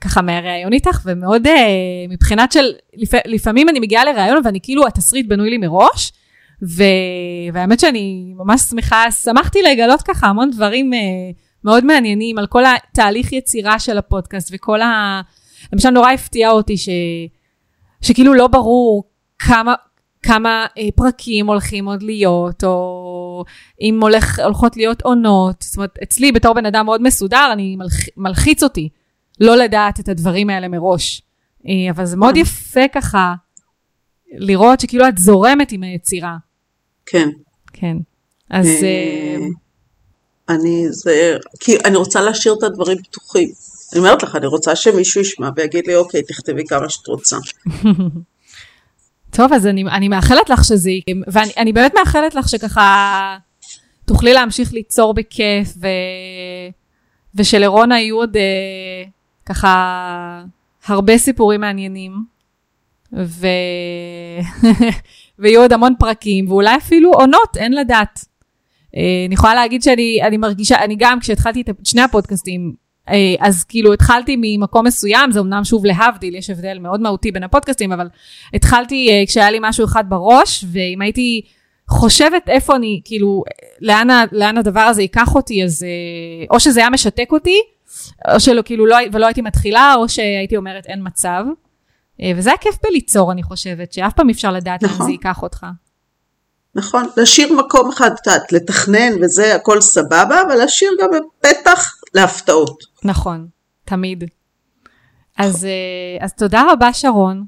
ככה מהראיון איתך, ומאוד אה, מבחינת של, לפ, לפעמים אני מגיעה לראיון ואני כאילו, התסריט בנוי לי מראש, ו, והאמת שאני ממש שמחה, שמחתי לגלות ככה המון דברים אה, מאוד מעניינים על כל התהליך יצירה של הפודקאסט וכל ה... למשל נורא הפתיע אותי ש, שכאילו לא ברור כמה, כמה אה, פרקים הולכים עוד להיות, או אם הולך, הולכות להיות עונות. זאת אומרת, אצלי בתור בן אדם מאוד מסודר, אני מלח, מלחיץ אותי לא לדעת את הדברים האלה מראש. אה, אבל זה מאוד. יפה ככה לראות שכאילו את זורמת עם היצירה. כן. כן. אז אה, אה, אני, זה, כי אני רוצה להשאיר את הדברים פתוחים. אני אומרת לך, אני רוצה שמישהו ישמע ויגיד לי, אוקיי, תכתבי כמה שאת רוצה. טוב, אז אני, אני מאחלת לך שזה יקרה, ואני אני באמת מאחלת לך שככה תוכלי להמשיך ליצור בכיף, ו, ושלרונה יהיו עוד אה, ככה הרבה סיפורים מעניינים, ו... ויהיו עוד המון פרקים, ואולי אפילו עונות, אין לדעת. אה, אני יכולה להגיד שאני אני מרגישה, אני גם כשהתחלתי את שני הפודקאסטים, אז כאילו התחלתי ממקום מסוים, זה אמנם שוב להבדיל, יש הבדל מאוד מהותי בין הפודקאסטים, אבל התחלתי אה, כשהיה לי משהו אחד בראש, ואם הייתי חושבת איפה אני, כאילו, לאן, לאן הדבר הזה ייקח אותי, אז אה, או שזה היה משתק אותי, או שלא, כאילו, לא, ולא הייתי מתחילה, או שהייתי אומרת אין מצב. אה, וזה הכיף בליצור, אני חושבת, שאף פעם אפשר לדעת נכון. זה ייקח אותך. נכון? להשאיר מקום אחד, לתכנן וזה, הכל סבבה, אבל להשאיר גם פתח להפתעות. נכון, תמיד. אז, אה, אז תודה רבה, שרון,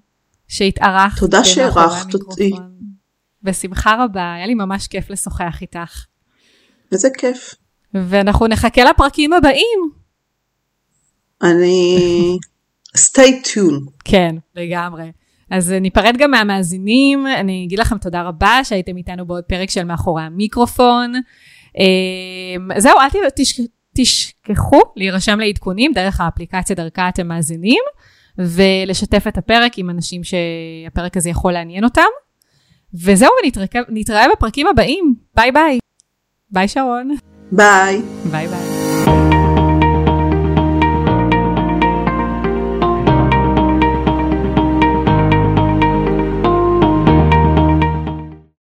שהתארחת. תודה שאירחת אותי. בשמחה רבה, היה לי ממש כיף לשוחח איתך. איזה כיף. ואנחנו נחכה לפרקים הבאים. אני... stay tuned. כן, לגמרי. אז ניפרד גם מהמאזינים, אני אגיד לכם תודה רבה שהייתם איתנו בעוד פרק של מאחורי המיקרופון. אה, זהו, אל ת- תש, תשכחו להירשם לעדכונים דרך האפליקציה דרכה אתם מאזינים, ולשתף את הפרק עם אנשים שהפרק הזה יכול לעניין אותם. וזהו, ונתראה בפרקים הבאים. ביי ביי. ביי שרון. ביי. ביי ביי.